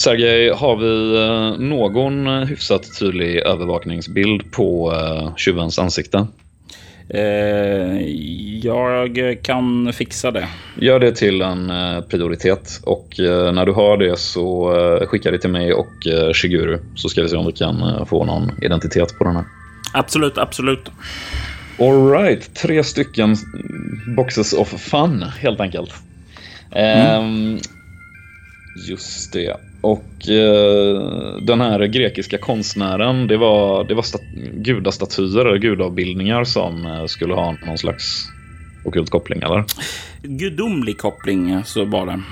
S2: Sergej, har vi någon hyfsat tydlig övervakningsbild på tjuvens ansikte?
S1: Eh, jag kan fixa det.
S2: Gör det till en eh, prioritet och eh, när du har det så skicka det till mig och Shiguru så ska vi se om vi kan få någon identitet på den här.
S1: Absolut, absolut.
S2: Alright, tre stycken boxes of fun helt enkelt. Mm. Um, just det. Och eh, den här grekiska konstnären, det var, det var stat gudastatyer eller gudavbildningar som eh, skulle ha någon slags okult koppling, eller?
S1: Gudomlig koppling, så var det.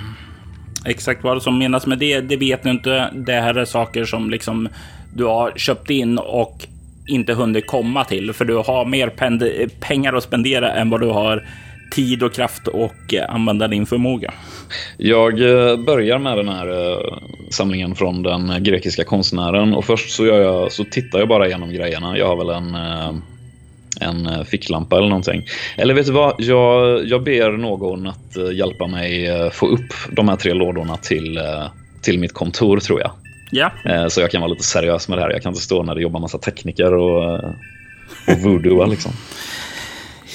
S1: Exakt vad som menas med det, det vet du inte. Det här är saker som liksom du har köpt in och inte hunnit komma till, för du har mer pengar att spendera än vad du har tid och kraft och eh, använda din förmåga.
S2: Jag eh, börjar med den här eh, samlingen från den grekiska konstnären och först så, jag, så tittar jag bara igenom grejerna. Jag har väl en, en ficklampa eller någonting. Eller vet du vad? Jag, jag ber någon att hjälpa mig få upp de här tre lådorna till, till mitt kontor tror jag.
S1: Ja.
S2: Så jag kan vara lite seriös med det här. Jag kan inte stå när det jobbar massa tekniker och, och voodoo liksom.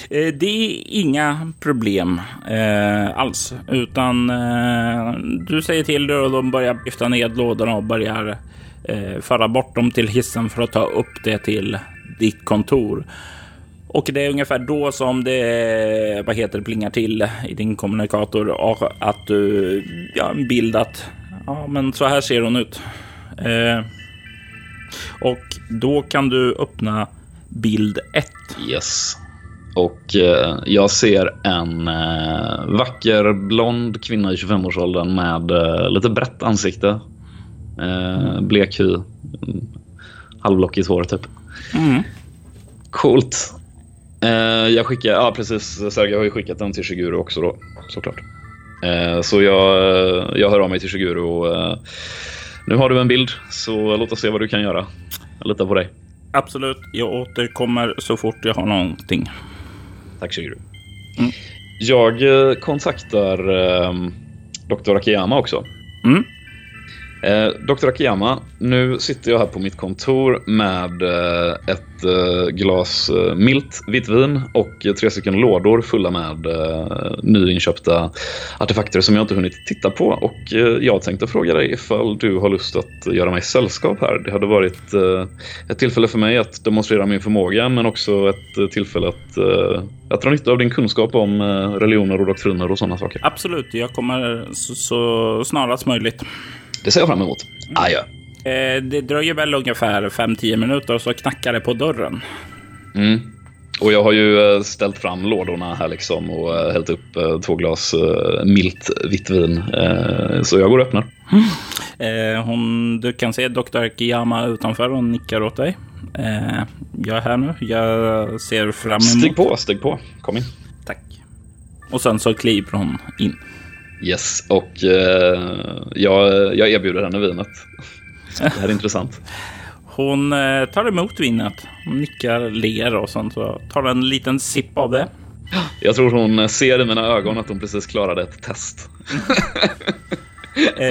S1: Eh, det är inga problem eh, alls, utan eh, du säger till och de börjar lyfta ned lådorna och börjar eh, föra bort dem till hissen för att ta upp det till ditt kontor. Och det är ungefär då som det vad heter, plingar till i din kommunikator och att du ja, en bild att ja, men så här ser hon ut. Eh, och då kan du öppna bild 1.
S2: Yes. Och eh, jag ser en eh, vacker blond kvinna i 25-årsåldern med eh, lite brett ansikte. Eh, blek hy. Halvlockigt hår typ. Mm. Coolt. Jag skickar, ja precis, Sergej har ju skickat den till Shiguro också då, såklart. Så jag, jag hör av mig till Shiguro och nu har du en bild, så låt oss se vad du kan göra. Jag litar på dig.
S1: Absolut, jag återkommer så fort jag har någonting.
S2: Tack Shiguru. Mm. Jag eh, kontaktar eh, Dr. Akiyama också. Mm. Eh, Dr. Akiyama, nu sitter jag här på mitt kontor med eh, ett eh, glas eh, milt vitt vin och tre stycken lådor fulla med eh, nyinköpta artefakter som jag inte hunnit titta på. Och eh, jag tänkte fråga dig ifall du har lust att göra mig sällskap här. Det hade varit ett tillfälle för mig att demonstrera min förmåga men också ett tillfälle att, att dra nytta av din kunskap om religioner och doktriner och sådana saker.
S1: Absolut, jag kommer så, så snarast möjligt.
S2: Det ser jag fram emot. Adjö.
S1: Eh, det dröjer väl ungefär 5-10 minuter och så knackar det på dörren.
S2: Mm. Och jag har ju eh, ställt fram lådorna här liksom och eh, hällt upp eh, två glas milt vitt vin. Så jag går och öppnar.
S1: Hon, du kan se Dr. Kiyama utanför och nickar åt dig. Jag är här nu. Jag ser fram emot.
S2: Stig på, stig på. Kom in.
S1: Tack. Och sen så kliver hon in.
S2: Yes, och eh, jag, jag erbjuder henne vinet. Det här är intressant.
S1: Hon eh, tar emot vinet, hon nickar, ler och sånt. Så tar en liten sipp av det.
S2: Jag tror hon ser i mina ögon att hon precis klarade ett test. Eh,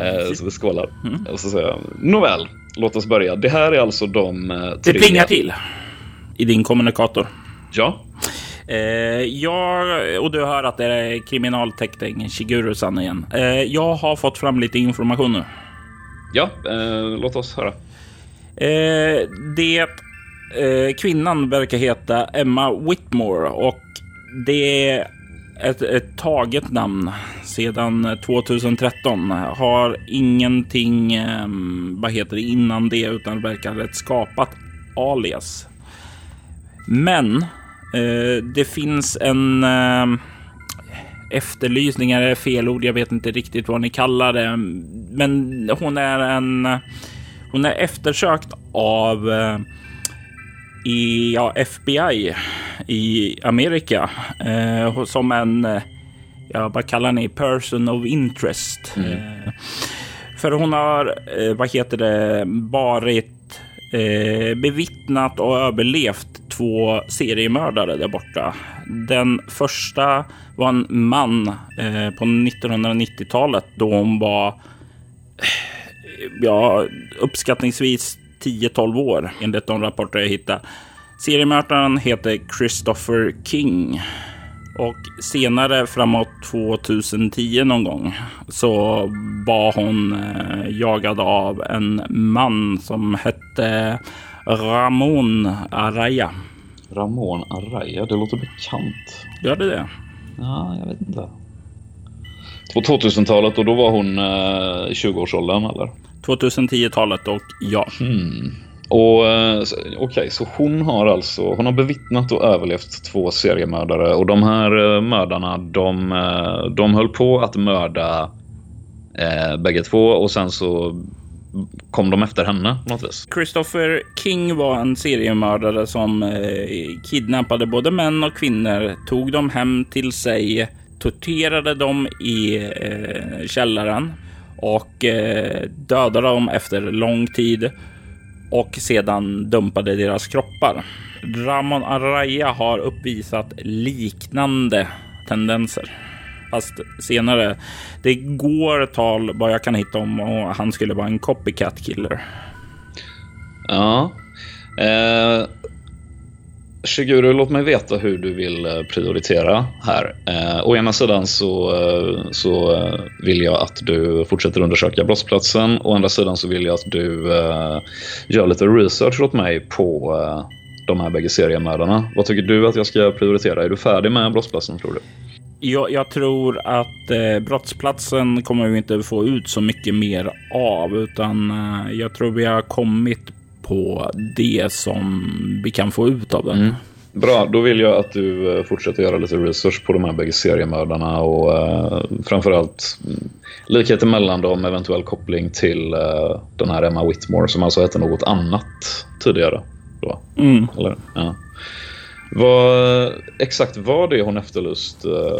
S2: eh, så vi skålar. Mm. Och så säger jag, nåväl, låt oss börja. Det här är alltså de eh, tre...
S1: Det plingar till i din kommunikator.
S2: Ja.
S1: Eh, jag, och du hör att det är kriminaltekten Shiguru-san igen. Eh, jag har fått fram lite information nu.
S2: Ja, eh, låt oss höra.
S1: Det kvinnan verkar heta Emma Whitmore och det är ett, ett taget namn sedan 2013. Har ingenting, eh, vad heter det, innan det utan verkar ett skapat alias. Men det finns en eh, efterlysning, är fel ord, jag vet inte riktigt vad ni kallar det. Men hon är en hon är eftersökt av eh, i ja, FBI i Amerika eh, som en, eh, ja, vad kallar ni, person of interest. Mm. Eh, för hon har, eh, vad heter det, varit eh, bevittnat och överlevt två seriemördare där borta. Den första var en man eh, på 1990-talet då hon var eh, ja, uppskattningsvis 10-12 år enligt de rapporter jag hittade. Seriemördaren heter Christopher King. Och senare framåt 2010 någon gång så var hon eh, jagad av en man som hette Ramon Araya.
S2: Ramon Araya, det låter bekant.
S1: Gör det det?
S2: Ja, jag vet inte. På 2000-talet och då var hon eh, i 20-årsåldern eller?
S1: 2010-talet och ja.
S2: Hmm. Och eh, Okej, okay, så hon har alltså hon har bevittnat och överlevt två seriemördare och de här eh, mördarna de, eh, de höll på att mörda eh, bägge två och sen så kom de efter henne på något vis.
S1: Christopher King var en seriemördare som eh, kidnappade både män och kvinnor, tog dem hem till sig, torterade dem i eh, källaren och eh, dödade dem efter lång tid och sedan dumpade deras kroppar. Ramon Araya har uppvisat liknande tendenser. Fast senare. Det går tal vad jag kan hitta om och han skulle vara en copycat killer.
S2: Ja. Eh, Shiguru, låt mig veta hur du vill eh, prioritera här. Eh, å ena sidan så, eh, så eh, vill jag att du fortsätter undersöka brottsplatsen. Å andra sidan så vill jag att du eh, gör lite research åt mig på eh, de här bägge seriemördarna. Vad tycker du att jag ska prioritera? Är du färdig med brottsplatsen tror du?
S1: Jag, jag tror att eh, brottsplatsen kommer vi inte få ut så mycket mer av, utan eh, jag tror vi har kommit på det som vi kan få ut av den. Mm.
S2: Bra, då vill jag att du eh, fortsätter göra lite research på de här bägge seriemördarna och uh, framförallt mm, likheten mellan dem, eventuell koppling till uh, den här Emma Whitmore som alltså hette något annat tidigare. Då.
S1: Mm.
S2: Eller, ja. Vad, exakt vad det hon efterlyst? Uh...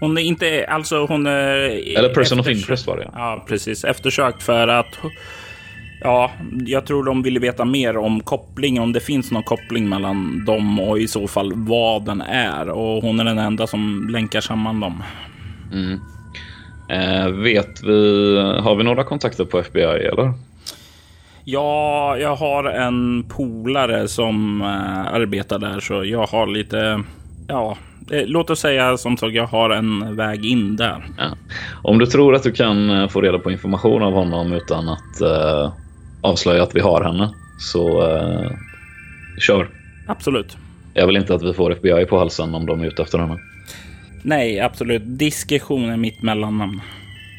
S1: Hon är inte, alltså hon är...
S2: Eller person of interest var det.
S1: Ja, precis. Eftersökt för att Ja, jag tror de ville veta mer om kopplingen, om det finns någon koppling mellan dem och i så fall vad den är. Och hon är den enda som länkar samman dem.
S2: Mm. Eh, vet vi, har vi några kontakter på FBI eller?
S1: Ja, jag har en polare som äh, arbetar där så jag har lite, ja, eh, låt oss säga som sagt, jag har en väg in där.
S2: Ja. Om du tror att du kan eh, få reda på information av honom utan att äh, avslöja att vi har henne. Så uh, kör.
S1: Absolut.
S2: Jag vill inte att vi får FBI på halsen om de är ute efter henne.
S1: Nej, absolut. Diskretion är mitt mellannamn.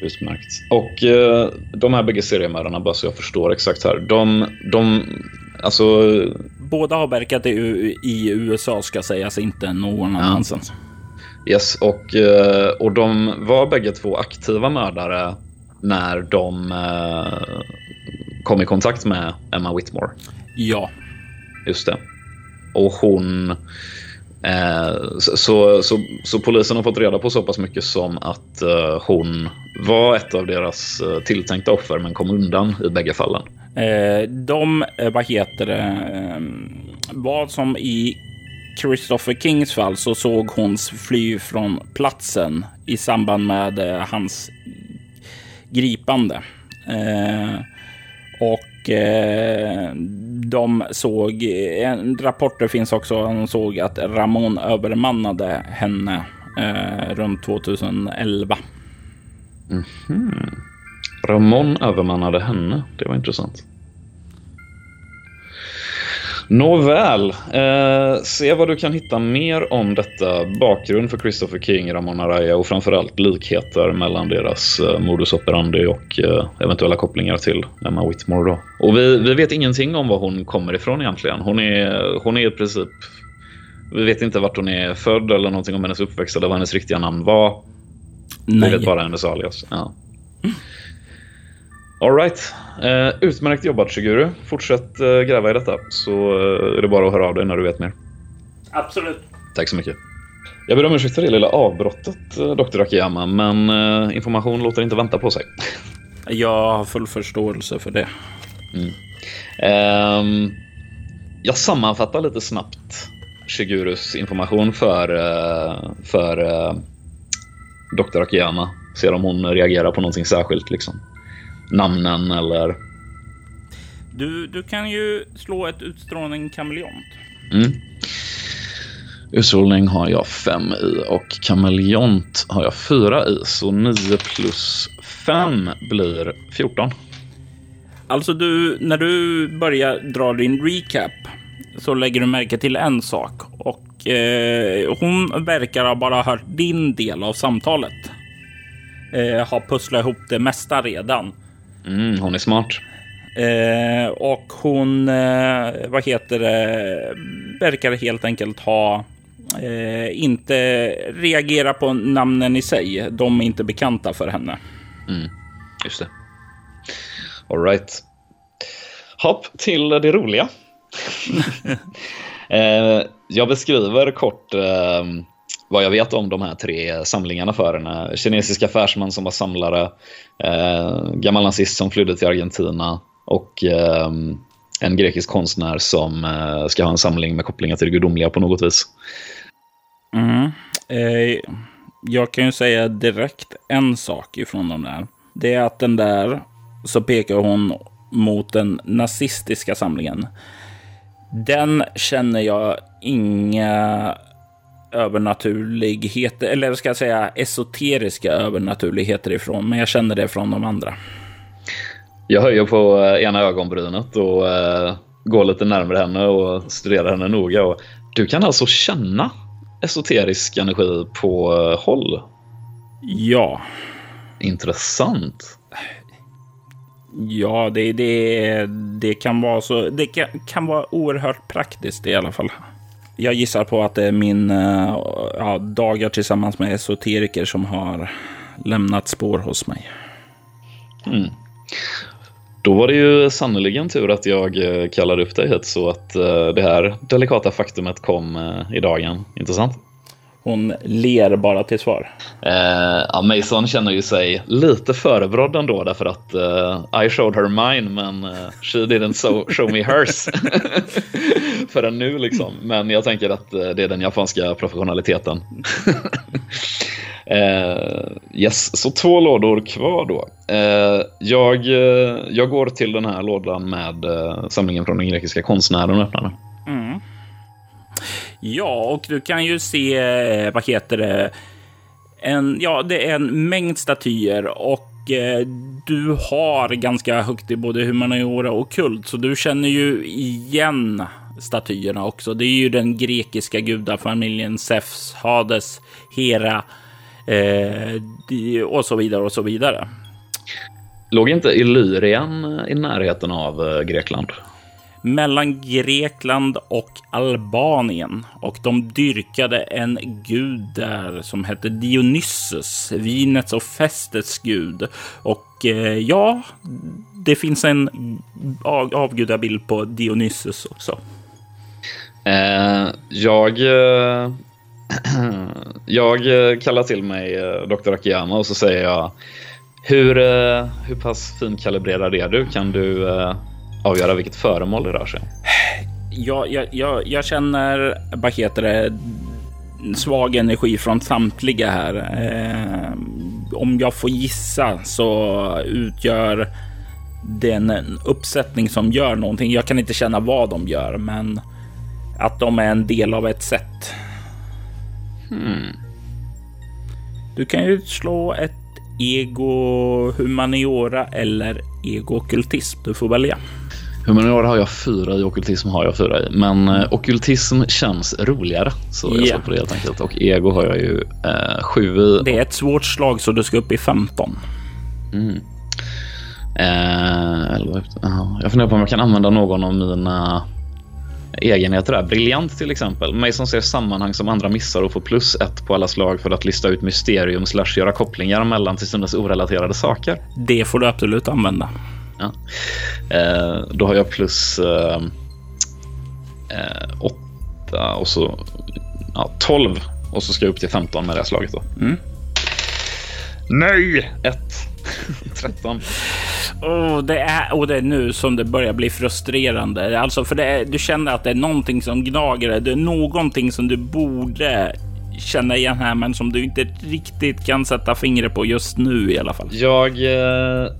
S2: Utmärkt. Och uh, de här bägge seriemördarna, bara så jag förstår exakt här. De, de Alltså...
S1: Båda har verkat i, i USA ska sägas, inte någon annanstans.
S2: Yes, och, eh, och de var bägge två aktiva mördare när de eh, kom i kontakt med Emma Whitmore.
S1: Ja.
S2: Just det. Och hon... Eh, så, så, så, polisen har fått reda på så pass mycket som att eh, hon var ett av deras eh, tilltänkta offer men kom undan i bägge fallen.
S1: Eh, de, eh, vad heter det, eh, vad som i Christopher Kings fall så såg hon fly från platsen i samband med hans gripande. och Eh, de såg, en rapporter finns också, de såg att Ramon övermannade henne eh, runt 2011.
S2: Mm -hmm. Ramon övermannade henne, det var intressant. Nåväl, eh, se vad du kan hitta mer om detta bakgrund för Christopher King, Ramon Araya och framförallt likheter mellan deras eh, modus operandi och eh, eventuella kopplingar till Emma Whitmore. Då. Och vi, vi vet ingenting om var hon kommer ifrån egentligen. Hon är, hon är i princip... Vi vet inte vart hon är född eller någonting om hennes uppväxt eller vad hennes riktiga namn var. Nej. Vi vet bara hennes alias. Ja. Alright. Eh, utmärkt jobbat Shiguru. Fortsätt eh, gräva i detta så eh, är det bara att höra av dig när du vet mer.
S1: Absolut.
S2: Tack så mycket. Jag ber om ursäkt för det lilla avbrottet, eh, Dr. Akiyama, men eh, information låter inte vänta på sig. [laughs]
S1: Jag har full förståelse för det. Mm.
S2: Um, jag sammanfattar lite snabbt Shigurus information för, uh, för uh, Dr. Akiyama. Ser om hon reagerar på någonting särskilt. Liksom namnen eller...
S1: Du, du kan ju slå ett utstrålning kameleont.
S2: Mm. Utstrålning har jag fem i och kameleont har jag fyra i. Så 9 plus 5 blir 14.
S1: Alltså du, när du börjar dra din recap så lägger du märke till en sak och eh, hon verkar ha bara hört din del av samtalet. Eh, har pusslat ihop det mesta redan.
S2: Mm, hon är smart.
S1: Eh, och hon, eh, vad heter det, verkar helt enkelt ha eh, inte reagera på namnen i sig. De är inte bekanta för henne.
S2: Mm, just det. All right. Hopp till det roliga. [laughs] eh, jag beskriver kort eh, vad jag vet om de här tre samlingarna för henne. Kinesisk affärsman som var samlare, eh, gammal nazist som flydde till Argentina och eh, en grekisk konstnär som eh, ska ha en samling med kopplingar till det gudomliga på något vis.
S1: Mm. Eh, jag kan ju säga direkt en sak ifrån de där. Det är att den där så pekar hon mot den nazistiska samlingen. Den känner jag inga övernaturligheter, eller ska jag säga esoteriska övernaturligheter ifrån, men jag känner det från de andra.
S2: Jag höjer på eh, ena ögonbrynet och uh, går lite närmare henne och studerar henne noga. Och du kan alltså känna esoterisk energi på uh, håll?
S1: Ja.
S2: Intressant.
S1: Ja, det, det, det kan vara så. Det kan, kan vara oerhört praktiskt i alla fall. Jag gissar på att det är min uh, ja, dagar tillsammans med esoteriker som har lämnat spår hos mig.
S2: Mm. Då var det ju sannoliken tur att jag eh, kallade upp dig hit så att uh, det här delikata faktumet kom i dagen. Intressant.
S1: Hon ler bara till svar.
S2: Eh, ja, Mason känner ju sig lite förebrådd ändå därför att eh, I showed her mine men eh, she didn't so, show me hers. [laughs] Förrän nu liksom. Men jag tänker att eh, det är den japanska professionaliteten. [laughs] Eh, yes, så två lådor kvar då. Eh, jag, jag går till den här lådan med samlingen från den grekiska konstnären och öppnar den. Mm.
S1: Ja, och du kan ju se, eh, vad heter det, en, ja, det är en mängd statyer och eh, du har ganska högt i både humaniora och kult, så du känner ju igen statyerna också. Det är ju den grekiska gudafamiljen Zeus, Hades, Hera eh, och så vidare och så vidare.
S2: Låg inte Illyrien i närheten av eh, Grekland?
S1: mellan Grekland och Albanien och de dyrkade en gud där som hette Dionysus, vinets och festets gud. Och eh, ja, det finns en avgudabild på Dionysus också.
S2: Eh, jag, eh, [clears throat] jag eh, kallar till mig eh, Dr. Akiyama och så säger jag hur, eh, hur pass finkalibrerad är du? Kan du eh, avgöra vilket föremål det rör sig om?
S1: Jag, jag, jag, jag känner, vad heter det, svag energi från samtliga här. Eh, om jag får gissa så utgör den en uppsättning som gör någonting. Jag kan inte känna vad de gör, men att de är en del av ett sätt. Hmm. Du kan ju slå ett ego humaniora eller ego ockultism. Du får välja.
S2: Humaniora har jag fyra i, ockultism har jag fyra i. Men eh, ockultism känns roligare. Så jag yeah. på det helt enkelt. Och ego har jag ju eh, sju i.
S1: Det är ett svårt slag så du ska upp i 15. Mm.
S2: Eh, jag funderar på om jag kan använda någon av mina egenheter där. Briljant till exempel. Mig som ser sammanhang som andra missar och får plus ett på alla slag för att lista ut mysterium slash göra kopplingar mellan till synes orelaterade saker.
S1: Det får du absolut använda.
S2: Ja. Eh, då har jag plus eh, eh, 8 och så ja, 12 och så ska jag upp till 15 med det här slaget då. Mm. Nej! 1. [laughs] 13.
S1: Oh, det är, och det är nu som det börjar bli frustrerande. Alltså, för det är, du känner att det är någonting som gnager dig. Det är någonting som du borde känna igen här, men som du inte riktigt kan sätta fingret på just nu i alla fall.
S2: Jag, eh,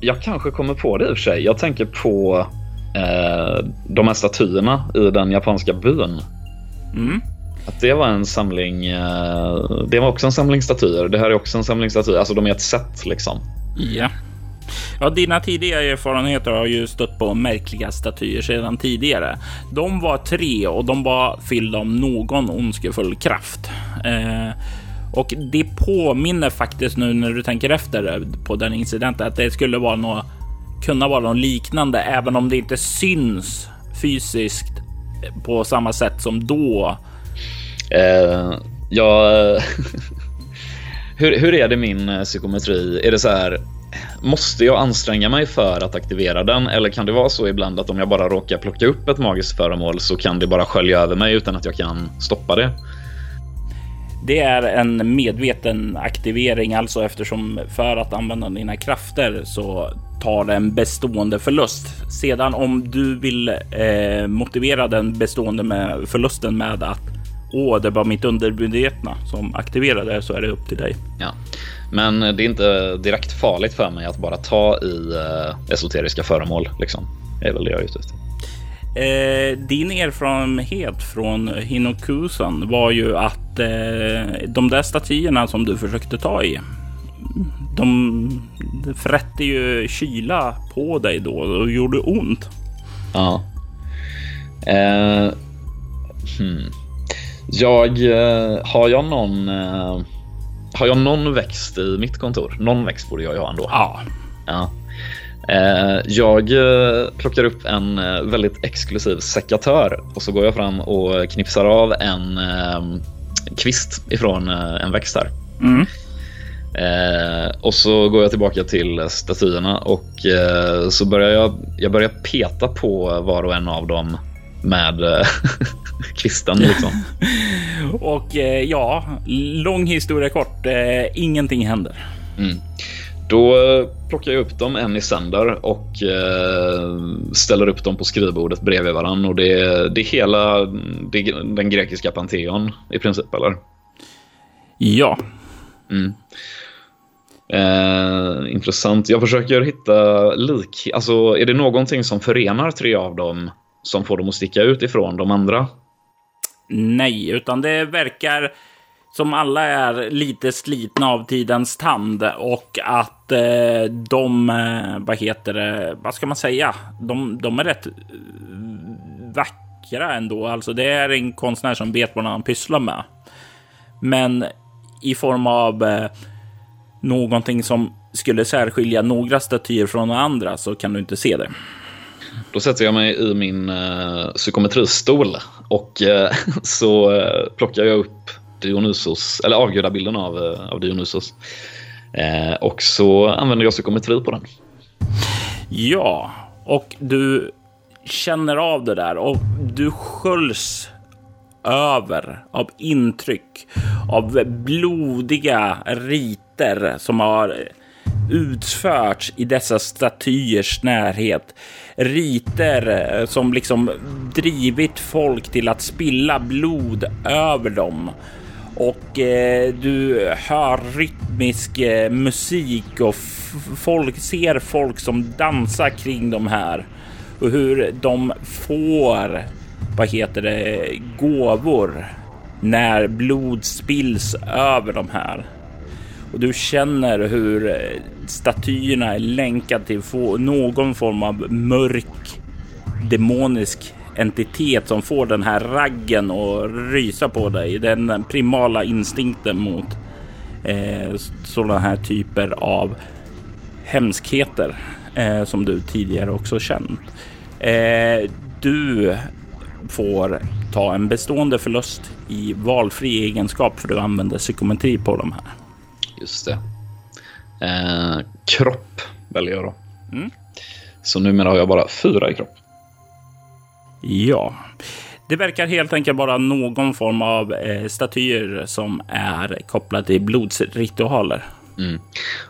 S2: jag kanske kommer på det i och för sig. Jag tänker på eh, de här statyerna i den japanska byn. Mm. Att det var en samling. Eh, det var också en samling statyer. Det här är också en samling statyer. Alltså de är ett set liksom.
S1: Ja. Ja, dina tidiga erfarenheter har ju stött på märkliga statyer sedan tidigare. De var tre och de var fyllda av någon ondskefull kraft. Eh, och det påminner faktiskt nu när du tänker efter på den incidenten att det skulle vara något, kunna vara något liknande, även om det inte syns fysiskt på samma sätt som då.
S2: Eh, ja, [laughs] hur, hur är det min eh, psykometri? Är det så här? Måste jag anstränga mig för att aktivera den eller kan det vara så ibland att om jag bara råkar plocka upp ett magiskt föremål så kan det bara skölja över mig utan att jag kan stoppa det?
S1: Det är en medveten aktivering alltså eftersom för att använda dina krafter så tar det en bestående förlust. Sedan om du vill eh, motivera den bestående med förlusten med att åh, det var mitt undermedvetna som aktiverade så är det upp till dig.
S2: Ja, men det är inte direkt farligt för mig att bara ta i uh, esoteriska föremål. Liksom. Det är väl det jag är ute efter.
S1: Eh, din erfarenhet från Hinokusan var ju att eh, de där statyerna som du försökte ta i, de frätte ju kyla på dig då och gjorde ont.
S2: Ja. Eh, hmm. Jag, eh, har jag någon eh, har jag någon växt i mitt kontor? Någon växt borde jag ju ha ändå.
S1: Ja.
S2: ja. Eh, jag plockar upp en väldigt exklusiv sekatör och så går jag fram och knipsar av en kvist ifrån en växt här. Mm. och så går jag tillbaka till statyerna och så börjar jag, jag börjar peta på var och en av dem med eh, [laughs] kvisten. Liksom. [laughs]
S1: och eh, ja, lång historia kort. Eh, ingenting händer. Mm.
S2: Då plockar jag upp dem en i sänder och eh, ställer upp dem på skrivbordet bredvid varandra. Och det, det är hela det, den grekiska panteon i princip, eller?
S1: Ja.
S2: Mm. Eh, intressant. Jag försöker hitta lik. Alltså, är det någonting som förenar tre av dem som får dem att sticka ut ifrån de andra?
S1: Nej, utan det verkar som alla är lite slitna av tidens tand och att eh, de, eh, vad heter det, vad ska man säga, de, de är rätt eh, vackra ändå. Alltså det är en konstnär som vet vad han pysslar med. Men i form av eh, någonting som skulle särskilja några statyer från andra så kan du inte se det.
S2: Då sätter jag mig i min eh, uh, psykometristol och uh, [laughs] så uh, plockar jag upp Dionysos, eller avgudabilden av, uh, av Dionysos. och så använder jag psykometri på den.
S1: Ja, och du känner av det där och du sköljs över av intryck av blodiga riter som har utförts i dessa statyers närhet. Riter eh, som liksom drivit folk till att spilla blod över dem. Och eh, du hör rytmisk eh, musik och folk ser folk som dansar kring de här och hur de får vad heter det, gåvor när blod spills över de här. Och du känner hur eh, statyerna är länkade till någon form av mörk demonisk entitet som får den här raggen att rysa på dig. Den primala instinkten mot eh, sådana här typer av hemskheter eh, som du tidigare också känt. Eh, du får ta en bestående förlust i valfri egenskap för du använder psykometri på de här.
S2: Just det. Eh, kropp väljer jag då. Mm. Så numera har jag bara fyra i kropp.
S1: Ja, det verkar helt enkelt vara någon form av eh, statyer som är kopplade till blodsritualer.
S2: Mm.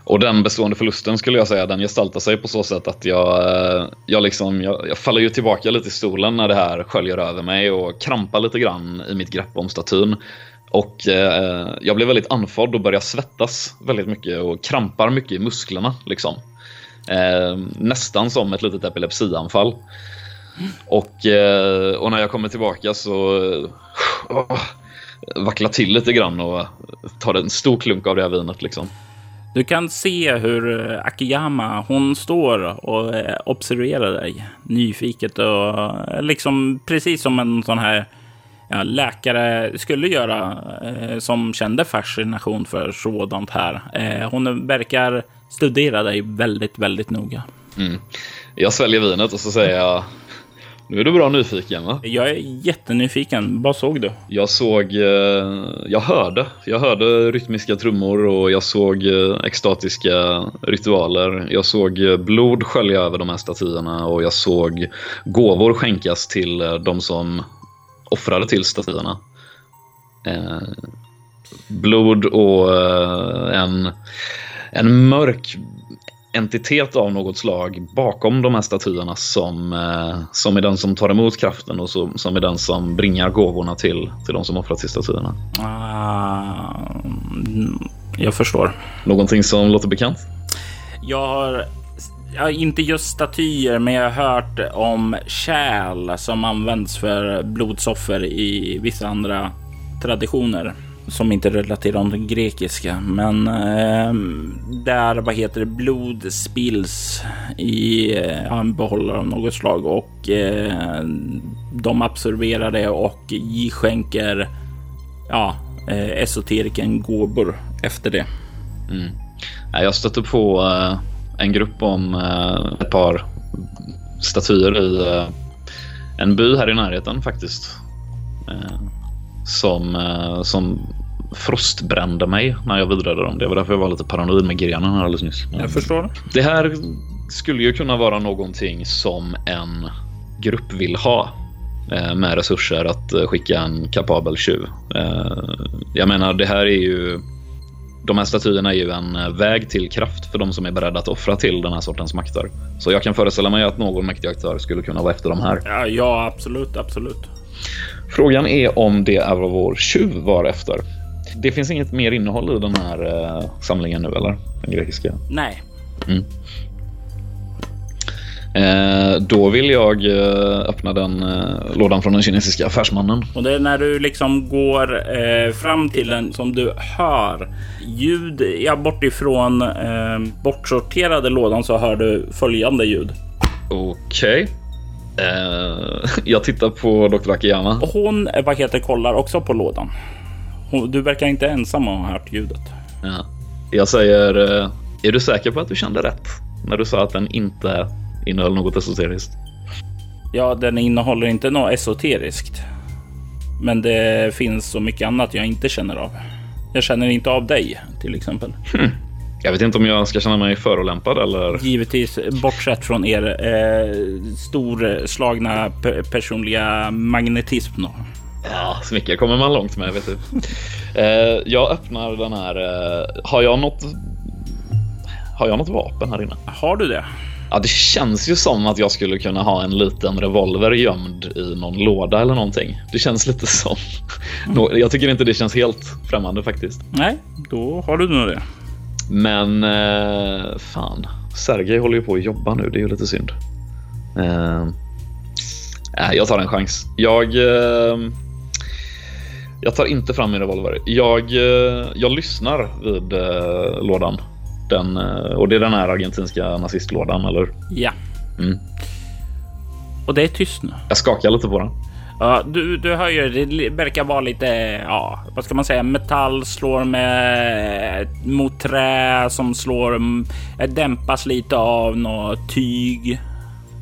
S2: Och den bestående förlusten skulle jag säga, den gestaltar sig på så sätt att jag, eh, jag, liksom, jag, jag, faller ju tillbaka lite i stolen när det här sköljer över mig och krampar lite grann i mitt grepp om statyn. Och eh, jag blev väldigt andfådd och började svettas väldigt mycket och krampar mycket i musklerna. Liksom. Eh, nästan som ett litet epilepsianfall. Och, eh, och när jag kommer tillbaka så oh, vacklar till lite grann och tar en stor klunk av det här vinet. Liksom.
S1: Du kan se hur eh, Akiyama, hon står och eh, observerar dig nyfiket och liksom precis som en sån här ja, läkare skulle göra eh, som kände fascination för sådant här. Eh, hon verkar studera dig väldigt, väldigt noga.
S2: Mm. Jag sväljer vinet och så säger jag nu är du bra nyfiken va?
S1: Jag är jättenyfiken. Vad såg du?
S2: Jag såg, eh, jag hörde. Jag hörde rytmiska trummor och jag såg eh, extatiska ritualer. Jag såg eh, blod skölja över de här statyerna och jag såg gåvor skänkas till de som offrade till statyerna. Blod och en, en mörk entitet av något slag bakom de här statyerna som, eh, som är den som tar emot kraften och som, som är den som bringar gåvorna till, till de som offrat till statyerna.
S1: Uh, jag förstår.
S2: Någonting som låter bekant?
S1: Jag har Ja, inte just statyer, men jag har hört om kärl som används för blodsoffer i vissa andra traditioner som inte relaterar till grekiska, men eh, där vad heter det blod spills i eh, en behållare av något slag och eh, de absorberar det och skänker ja, eh, esoteriken gåvor efter det.
S2: Mm. Jag stötte på eh, en grupp om eh, ett par statyer i eh, en by här i närheten faktiskt som, eh, som frostbrände mig när jag vidrade dem. Det var därför jag var lite paranoid med grenen här alldeles nyss.
S1: Jag förstår.
S2: Det här skulle ju kunna vara någonting som en grupp vill ha med resurser att skicka en kapabel tjuv. Jag menar, det här är ju de här statyerna är ju en väg till kraft för de som är beredda att offra till den här sortens makter. Så jag kan föreställa mig att någon mäktig aktör skulle kunna vara efter de här.
S1: Ja, ja absolut, absolut.
S2: Frågan är om det är vad vår tjuv var efter. Det finns inget mer innehåll i den här uh, samlingen nu, eller? Den grekiska?
S1: Nej.
S2: Mm. Eh, då vill jag eh, öppna den eh, lådan från den kinesiska affärsmannen.
S1: Och det är när du liksom går eh, fram till den som du hör ljud. Ja, bortifrån eh, bortsorterade lådan så hör du följande ljud.
S2: Okej. Okay. Uh, [laughs] jag tittar på Dr. Akiyama.
S1: Hon eh, vad heter, kollar också på lådan. Hon, du verkar inte ensam ha hört ljudet.
S2: Ja. Jag säger, är du säker på att du kände rätt? När du sa att den inte innehöll något esoteriskt.
S1: Ja, den innehåller inte något esoteriskt. Men det finns så mycket annat jag inte känner av. Jag känner inte av dig till exempel.
S2: Hmm. Jag vet inte om jag ska känna mig förolämpad eller?
S1: Givetvis bortsett från er eh, storslagna personliga magnetism. Då.
S2: Ja, så mycket kommer man långt med, vet du. Eh, jag öppnar den här. Eh, har jag något? Har jag något vapen här inne?
S1: Har du det?
S2: Ja, det känns ju som att jag skulle kunna ha en liten revolver gömd i någon låda eller någonting. Det känns lite som. Mm. Jag tycker inte det känns helt främmande faktiskt.
S1: Nej, då har du nog det.
S2: Men eh, fan, Sergej håller ju på att jobba nu. Det är ju lite synd. Eh, jag tar en chans. Jag. Eh, jag tar inte fram min revolver. Jag, eh, jag lyssnar vid eh, lådan den, eh, och det är den här argentinska nazistlådan, eller?
S1: Ja. Mm. Och det är tyst nu.
S2: Jag skakar lite på den.
S1: Ja, du, du hör ju, det verkar vara lite, ja, vad ska man säga, metall slår med mot trä som slår, eh, dämpas lite av något tyg.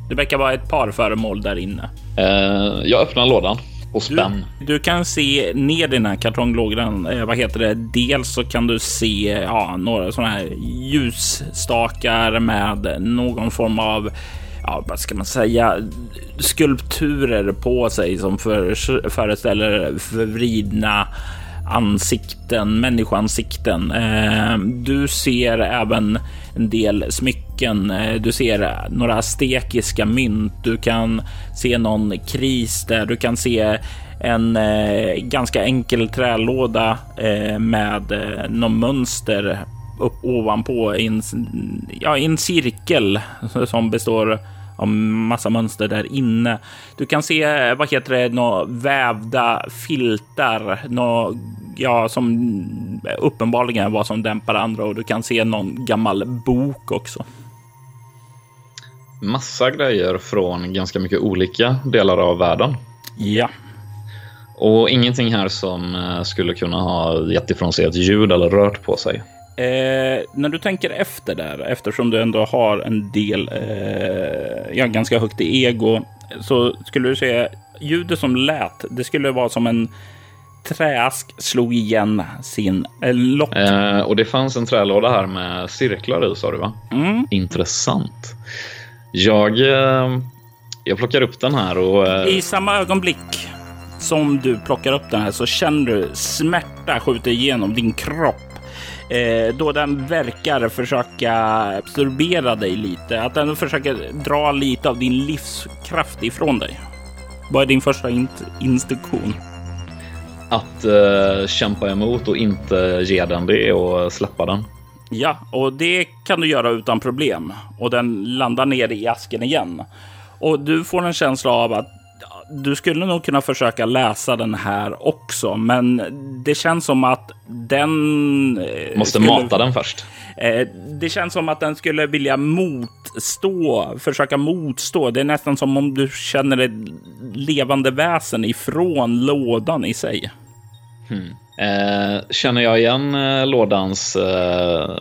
S1: Det verkar vara ett par föremål där inne.
S2: Uh, jag öppnar lådan och spänn.
S1: Du, du, kan se ner i den här kartonglådan. Eh, vad heter det? Dels så kan du se ja, några sådana här ljusstakar med någon form av ja, vad ska man säga, skulpturer på sig som för, föreställer förvridna ansikten, människoansikten. Eh, du ser även en del smycken. Eh, du ser några aztekiska mynt. Du kan se någon kris där. Du kan se en eh, ganska enkel trälåda med någon mönster upp ovanpå i en, ja, en cirkel [laughs] som består av massa mönster där inne. Du kan se, vad heter det, några vävda filtar, nå, ja, som uppenbarligen vad som dämpar andra och du kan se någon gammal bok också.
S2: Massa grejer från ganska mycket olika delar av världen.
S1: Ja.
S2: Och ingenting här som eh, skulle kunna ha gett ifrån sig ett ljud eller rört på sig.
S1: Eh, när du tänker efter där, eftersom du ändå har en del, eh, ja, ganska högt i ego, så skulle du säga ljudet som lät, det skulle vara som en träask slog igen sin eh, lott.
S2: Eh, och det fanns en trälåda här med cirklar i, sa du va?
S1: Mm.
S2: Intressant. Jag, eh, jag plockar upp den här och... Eh,
S1: I samma ögonblick som du plockar upp den här så känner du smärta skjuta igenom din kropp eh, då den verkar försöka absorbera dig lite. Att den försöker dra lite av din livskraft ifrån dig. Vad är din första in instruktion?
S2: Att eh, kämpa emot och inte ge den det och släppa den.
S1: Ja, och det kan du göra utan problem. Och den landar ner i asken igen. Och du får en känsla av att du skulle nog kunna försöka läsa den här också, men det känns som att den...
S2: Eh, Måste skulle, mata den först.
S1: Eh, det känns som att den skulle vilja motstå, försöka motstå. Det är nästan som om du känner ett levande väsen ifrån lådan i sig.
S2: Eh, känner jag igen eh, lådans eh,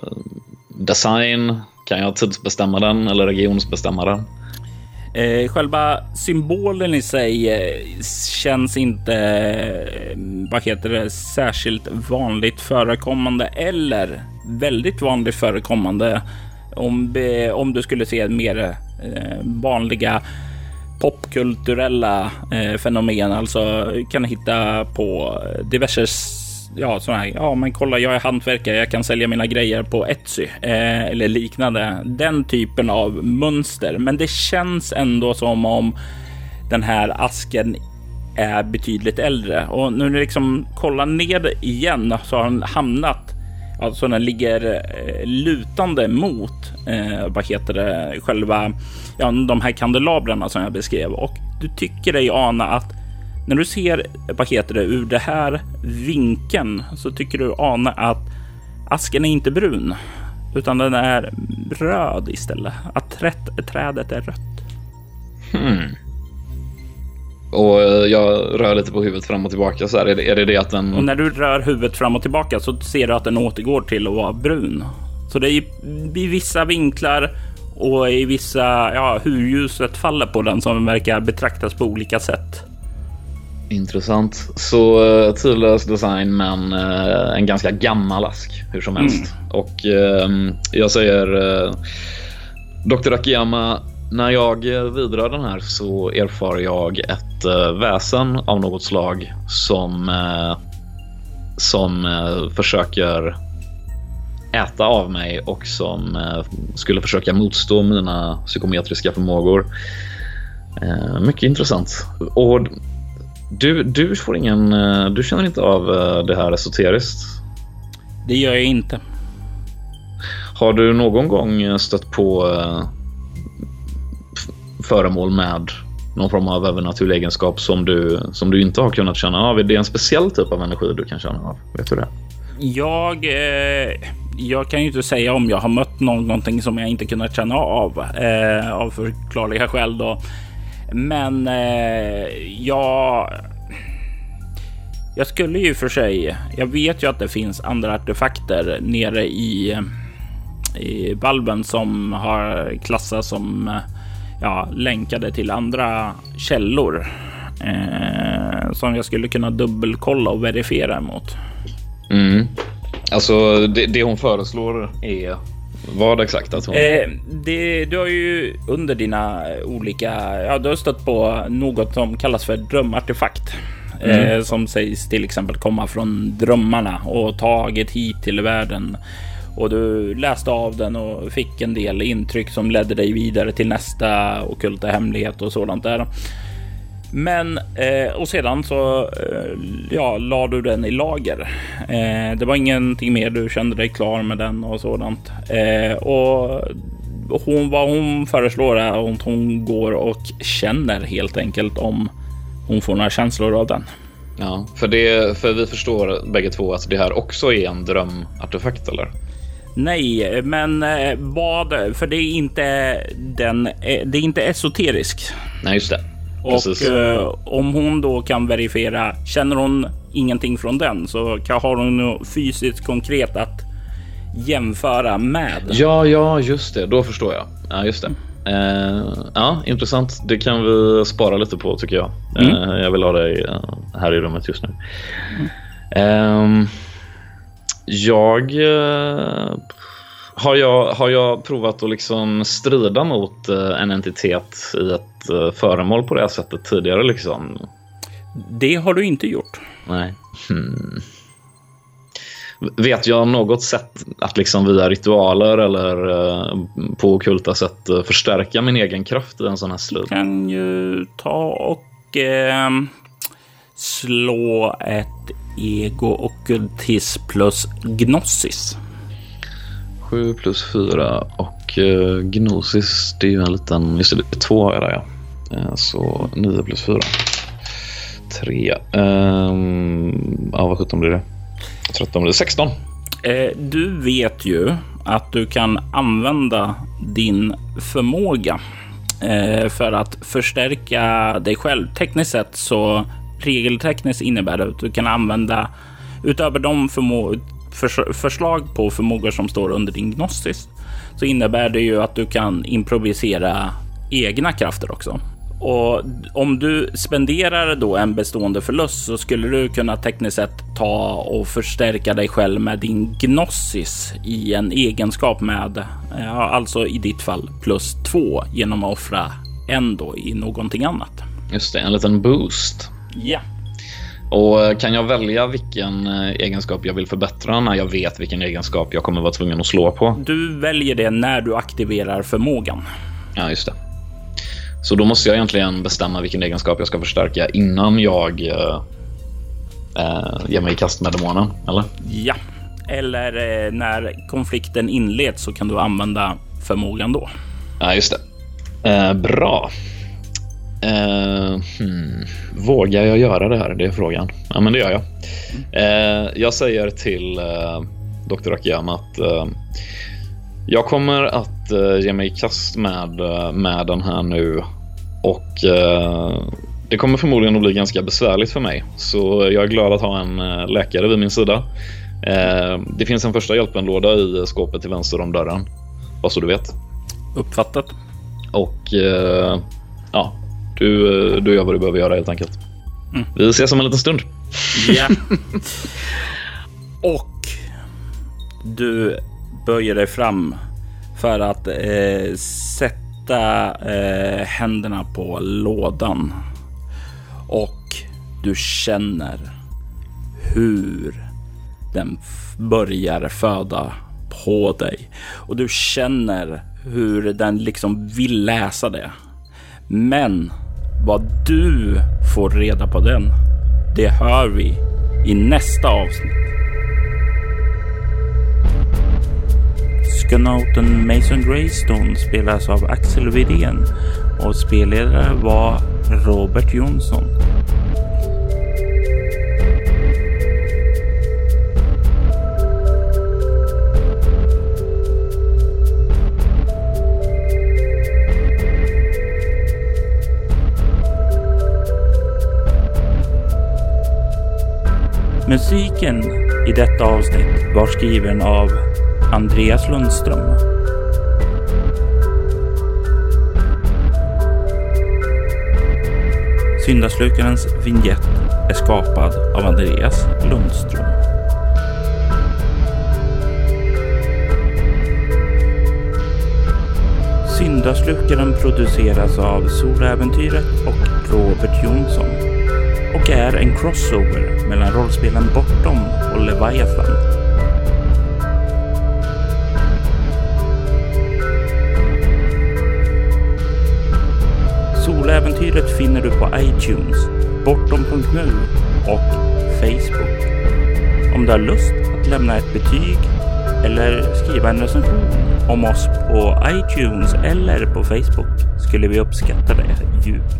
S2: design? Kan jag tidsbestämma den eller regionsbestämma den?
S1: Eh, själva symbolen i sig eh, känns inte, eh, vad heter det, särskilt vanligt förekommande eller väldigt vanligt förekommande om, om du skulle se mer eh, vanliga popkulturella eh, fenomen. Alltså kan hitta på diverse ja, sådana här, ja men kolla jag är hantverkare, jag kan sälja mina grejer på Etsy eh, eller liknande. Den typen av mönster. Men det känns ändå som om den här asken är betydligt äldre och nu när liksom kollar ner igen så har den hamnat Alltså den ligger eh, lutande mot, eh, vad heter det, själva, ja, de här kandelabrarna som jag beskrev och du tycker dig ana att när du ser vad heter det, ur det här vinkeln så tycker du ana att asken är inte brun utan den är röd istället. Att trädet är rött.
S2: Hmm. Och eh, jag rör lite på huvudet fram och tillbaka så här. Är det, är det det att den...
S1: Och när du rör huvudet fram och tillbaka så ser du att den återgår till att vara brun. Så det är i vissa vinklar och i vissa, ja, hur ljuset faller på den som verkar betraktas på olika sätt.
S2: Intressant. Så uh, tidlös design men uh, en ganska gammal ask hur som helst. Mm. Och uh, jag säger Dr. Akiyama, när jag vidrör den här så erfar jag ett uh, väsen av något slag som, som försöker äta av mig och som skulle försöka motstå mina psykometriska förmågor. mycket intressant. Och du, du får ingen... Eh, du känner inte av eh, det här esoteriskt?
S1: Det gör jag inte.
S2: Har du någon gång stött på eh, föremål med någon form av övernaturlig egenskap som du, som du inte har kunnat känna av? Är det en speciell typ av energi du kan känna av? Vet du det?
S1: Jag, eh, jag kan ju inte säga om jag har mött någonting som jag inte kunnat känna av eh, av förklarliga skäl. Då. Men eh, jag... Jag skulle ju för sig... Jag vet ju att det finns andra artefakter nere i, i valven som har klassats som eh, ja, länkade till andra källor eh, som jag skulle kunna dubbelkolla och verifiera emot.
S2: Mm. Alltså det, det hon föreslår är vad exakt? Att hon... eh,
S1: det, du har ju under dina olika, ja du har stött på något som kallas för drömartefakt. Mm. Eh, som sägs till exempel komma från drömmarna och tagit hit till världen. Och du läste av den och fick en del intryck som ledde dig vidare till nästa okulta hemlighet och sådant där. Men eh, och sedan så eh, ja, la du den i lager. Eh, det var ingenting mer. Du kände dig klar med den och sådant. Eh, och hon, vad hon föreslår är att hon går och känner helt enkelt om hon får några känslor av den.
S2: Ja, för, det, för vi förstår bägge två att det här också är en drömartefakt eller?
S1: Nej, men eh, vad? För det är inte den. Eh, det är inte esoterisk.
S2: Nej, just det.
S1: Och eh, om hon då kan verifiera, känner hon ingenting från den så kan, har hon något fysiskt konkret att jämföra med.
S2: Ja, ja, just det. Då förstår jag. Ja, just det. Eh, ja, intressant. Det kan vi spara lite på tycker jag. Mm. Eh, jag vill ha dig eh, här i rummet just nu. Mm. Jag eh, har jag, har jag provat att liksom strida mot eh, en entitet i ett eh, föremål på det här sättet tidigare? Liksom?
S1: Det har du inte gjort.
S2: Nej. Hmm. Vet jag något sätt att liksom via ritualer eller på okulta sätt förstärka min egen kraft i en sån här strid? Du
S1: kan ju ta och uh, slå ett ego ockultism plus gnosis.
S2: 7 plus 4 och uh, Gnosis, det är ju en liten... Just det, två har jag där ja. Uh, så 9 plus 4. 3. Um, ja, vad 17 blir det? 13 blir det 16.
S1: Uh, du vet ju att du kan använda din förmåga för att förstärka dig själv. Tekniskt sett så regeltekniskt innebär det att du kan använda utöver de förmågor för- förslag på förmågor som står under din gnostis så innebär det ju att du kan improvisera egna krafter också. Och om du spenderar då en bestående förlust så skulle du kunna tekniskt sett ta och förstärka dig själv med din gnosis i en egenskap med, ja, alltså i ditt fall plus två genom att offra en då i någonting annat.
S2: Just det, en liten boost.
S1: Ja.
S2: Och eh, kan jag välja vilken eh, egenskap jag vill förbättra när jag vet vilken egenskap jag kommer vara tvungen att slå på?
S1: Du väljer det när du aktiverar förmågan.
S2: Ja, just det. Så då måste jag egentligen bestämma vilken egenskap jag ska förstärka innan jag eh, eh ger mig i kast med demonen, eller?
S1: Ja, eller eh, när konflikten inleds så kan du använda förmågan då.
S2: Ja, just det. Eh, bra. Uh, hmm. Vågar jag göra det här? Det är frågan. Ja, men det gör jag. Uh, jag säger till uh, Dr. Akiyama att jag kommer att ge mig i kast med, med den här nu och det kommer förmodligen att bli ganska besvärligt för mig. Så jag är glad att ha en läkare vid min sida. Det finns en första hjälpen-låda i skåpet till vänster om dörren. Bara så du vet.
S1: Uppfattat.
S2: Och eh, ja, du, du gör vad du behöver göra helt enkelt. Mm. Vi ses om en liten stund.
S1: Ja. [laughs] Och du böjer dig fram för att eh, sätta eh, händerna på lådan. Och du känner hur den börjar föda på dig. Och du känner hur den liksom vill läsa det. Men vad du får reda på den, det hör vi i nästa avsnitt. Skanoten Mason Greystone spelas av Axel Widén och spelledare var Robert Jonsson. Musiken i detta avsnitt var skriven av Andreas Lundström. Syndaslukarens vignett är skapad av Andreas Lundström. Syndaslukaren produceras av Soläventyret och Robert Jonsson och är en crossover mellan rollspelen Bortom och Leviathan. Soläventyret finner du på iTunes, bortom.nu och Facebook. Om du har lust att lämna ett betyg eller skriva en recension om oss på iTunes eller på Facebook skulle vi uppskatta det djupt.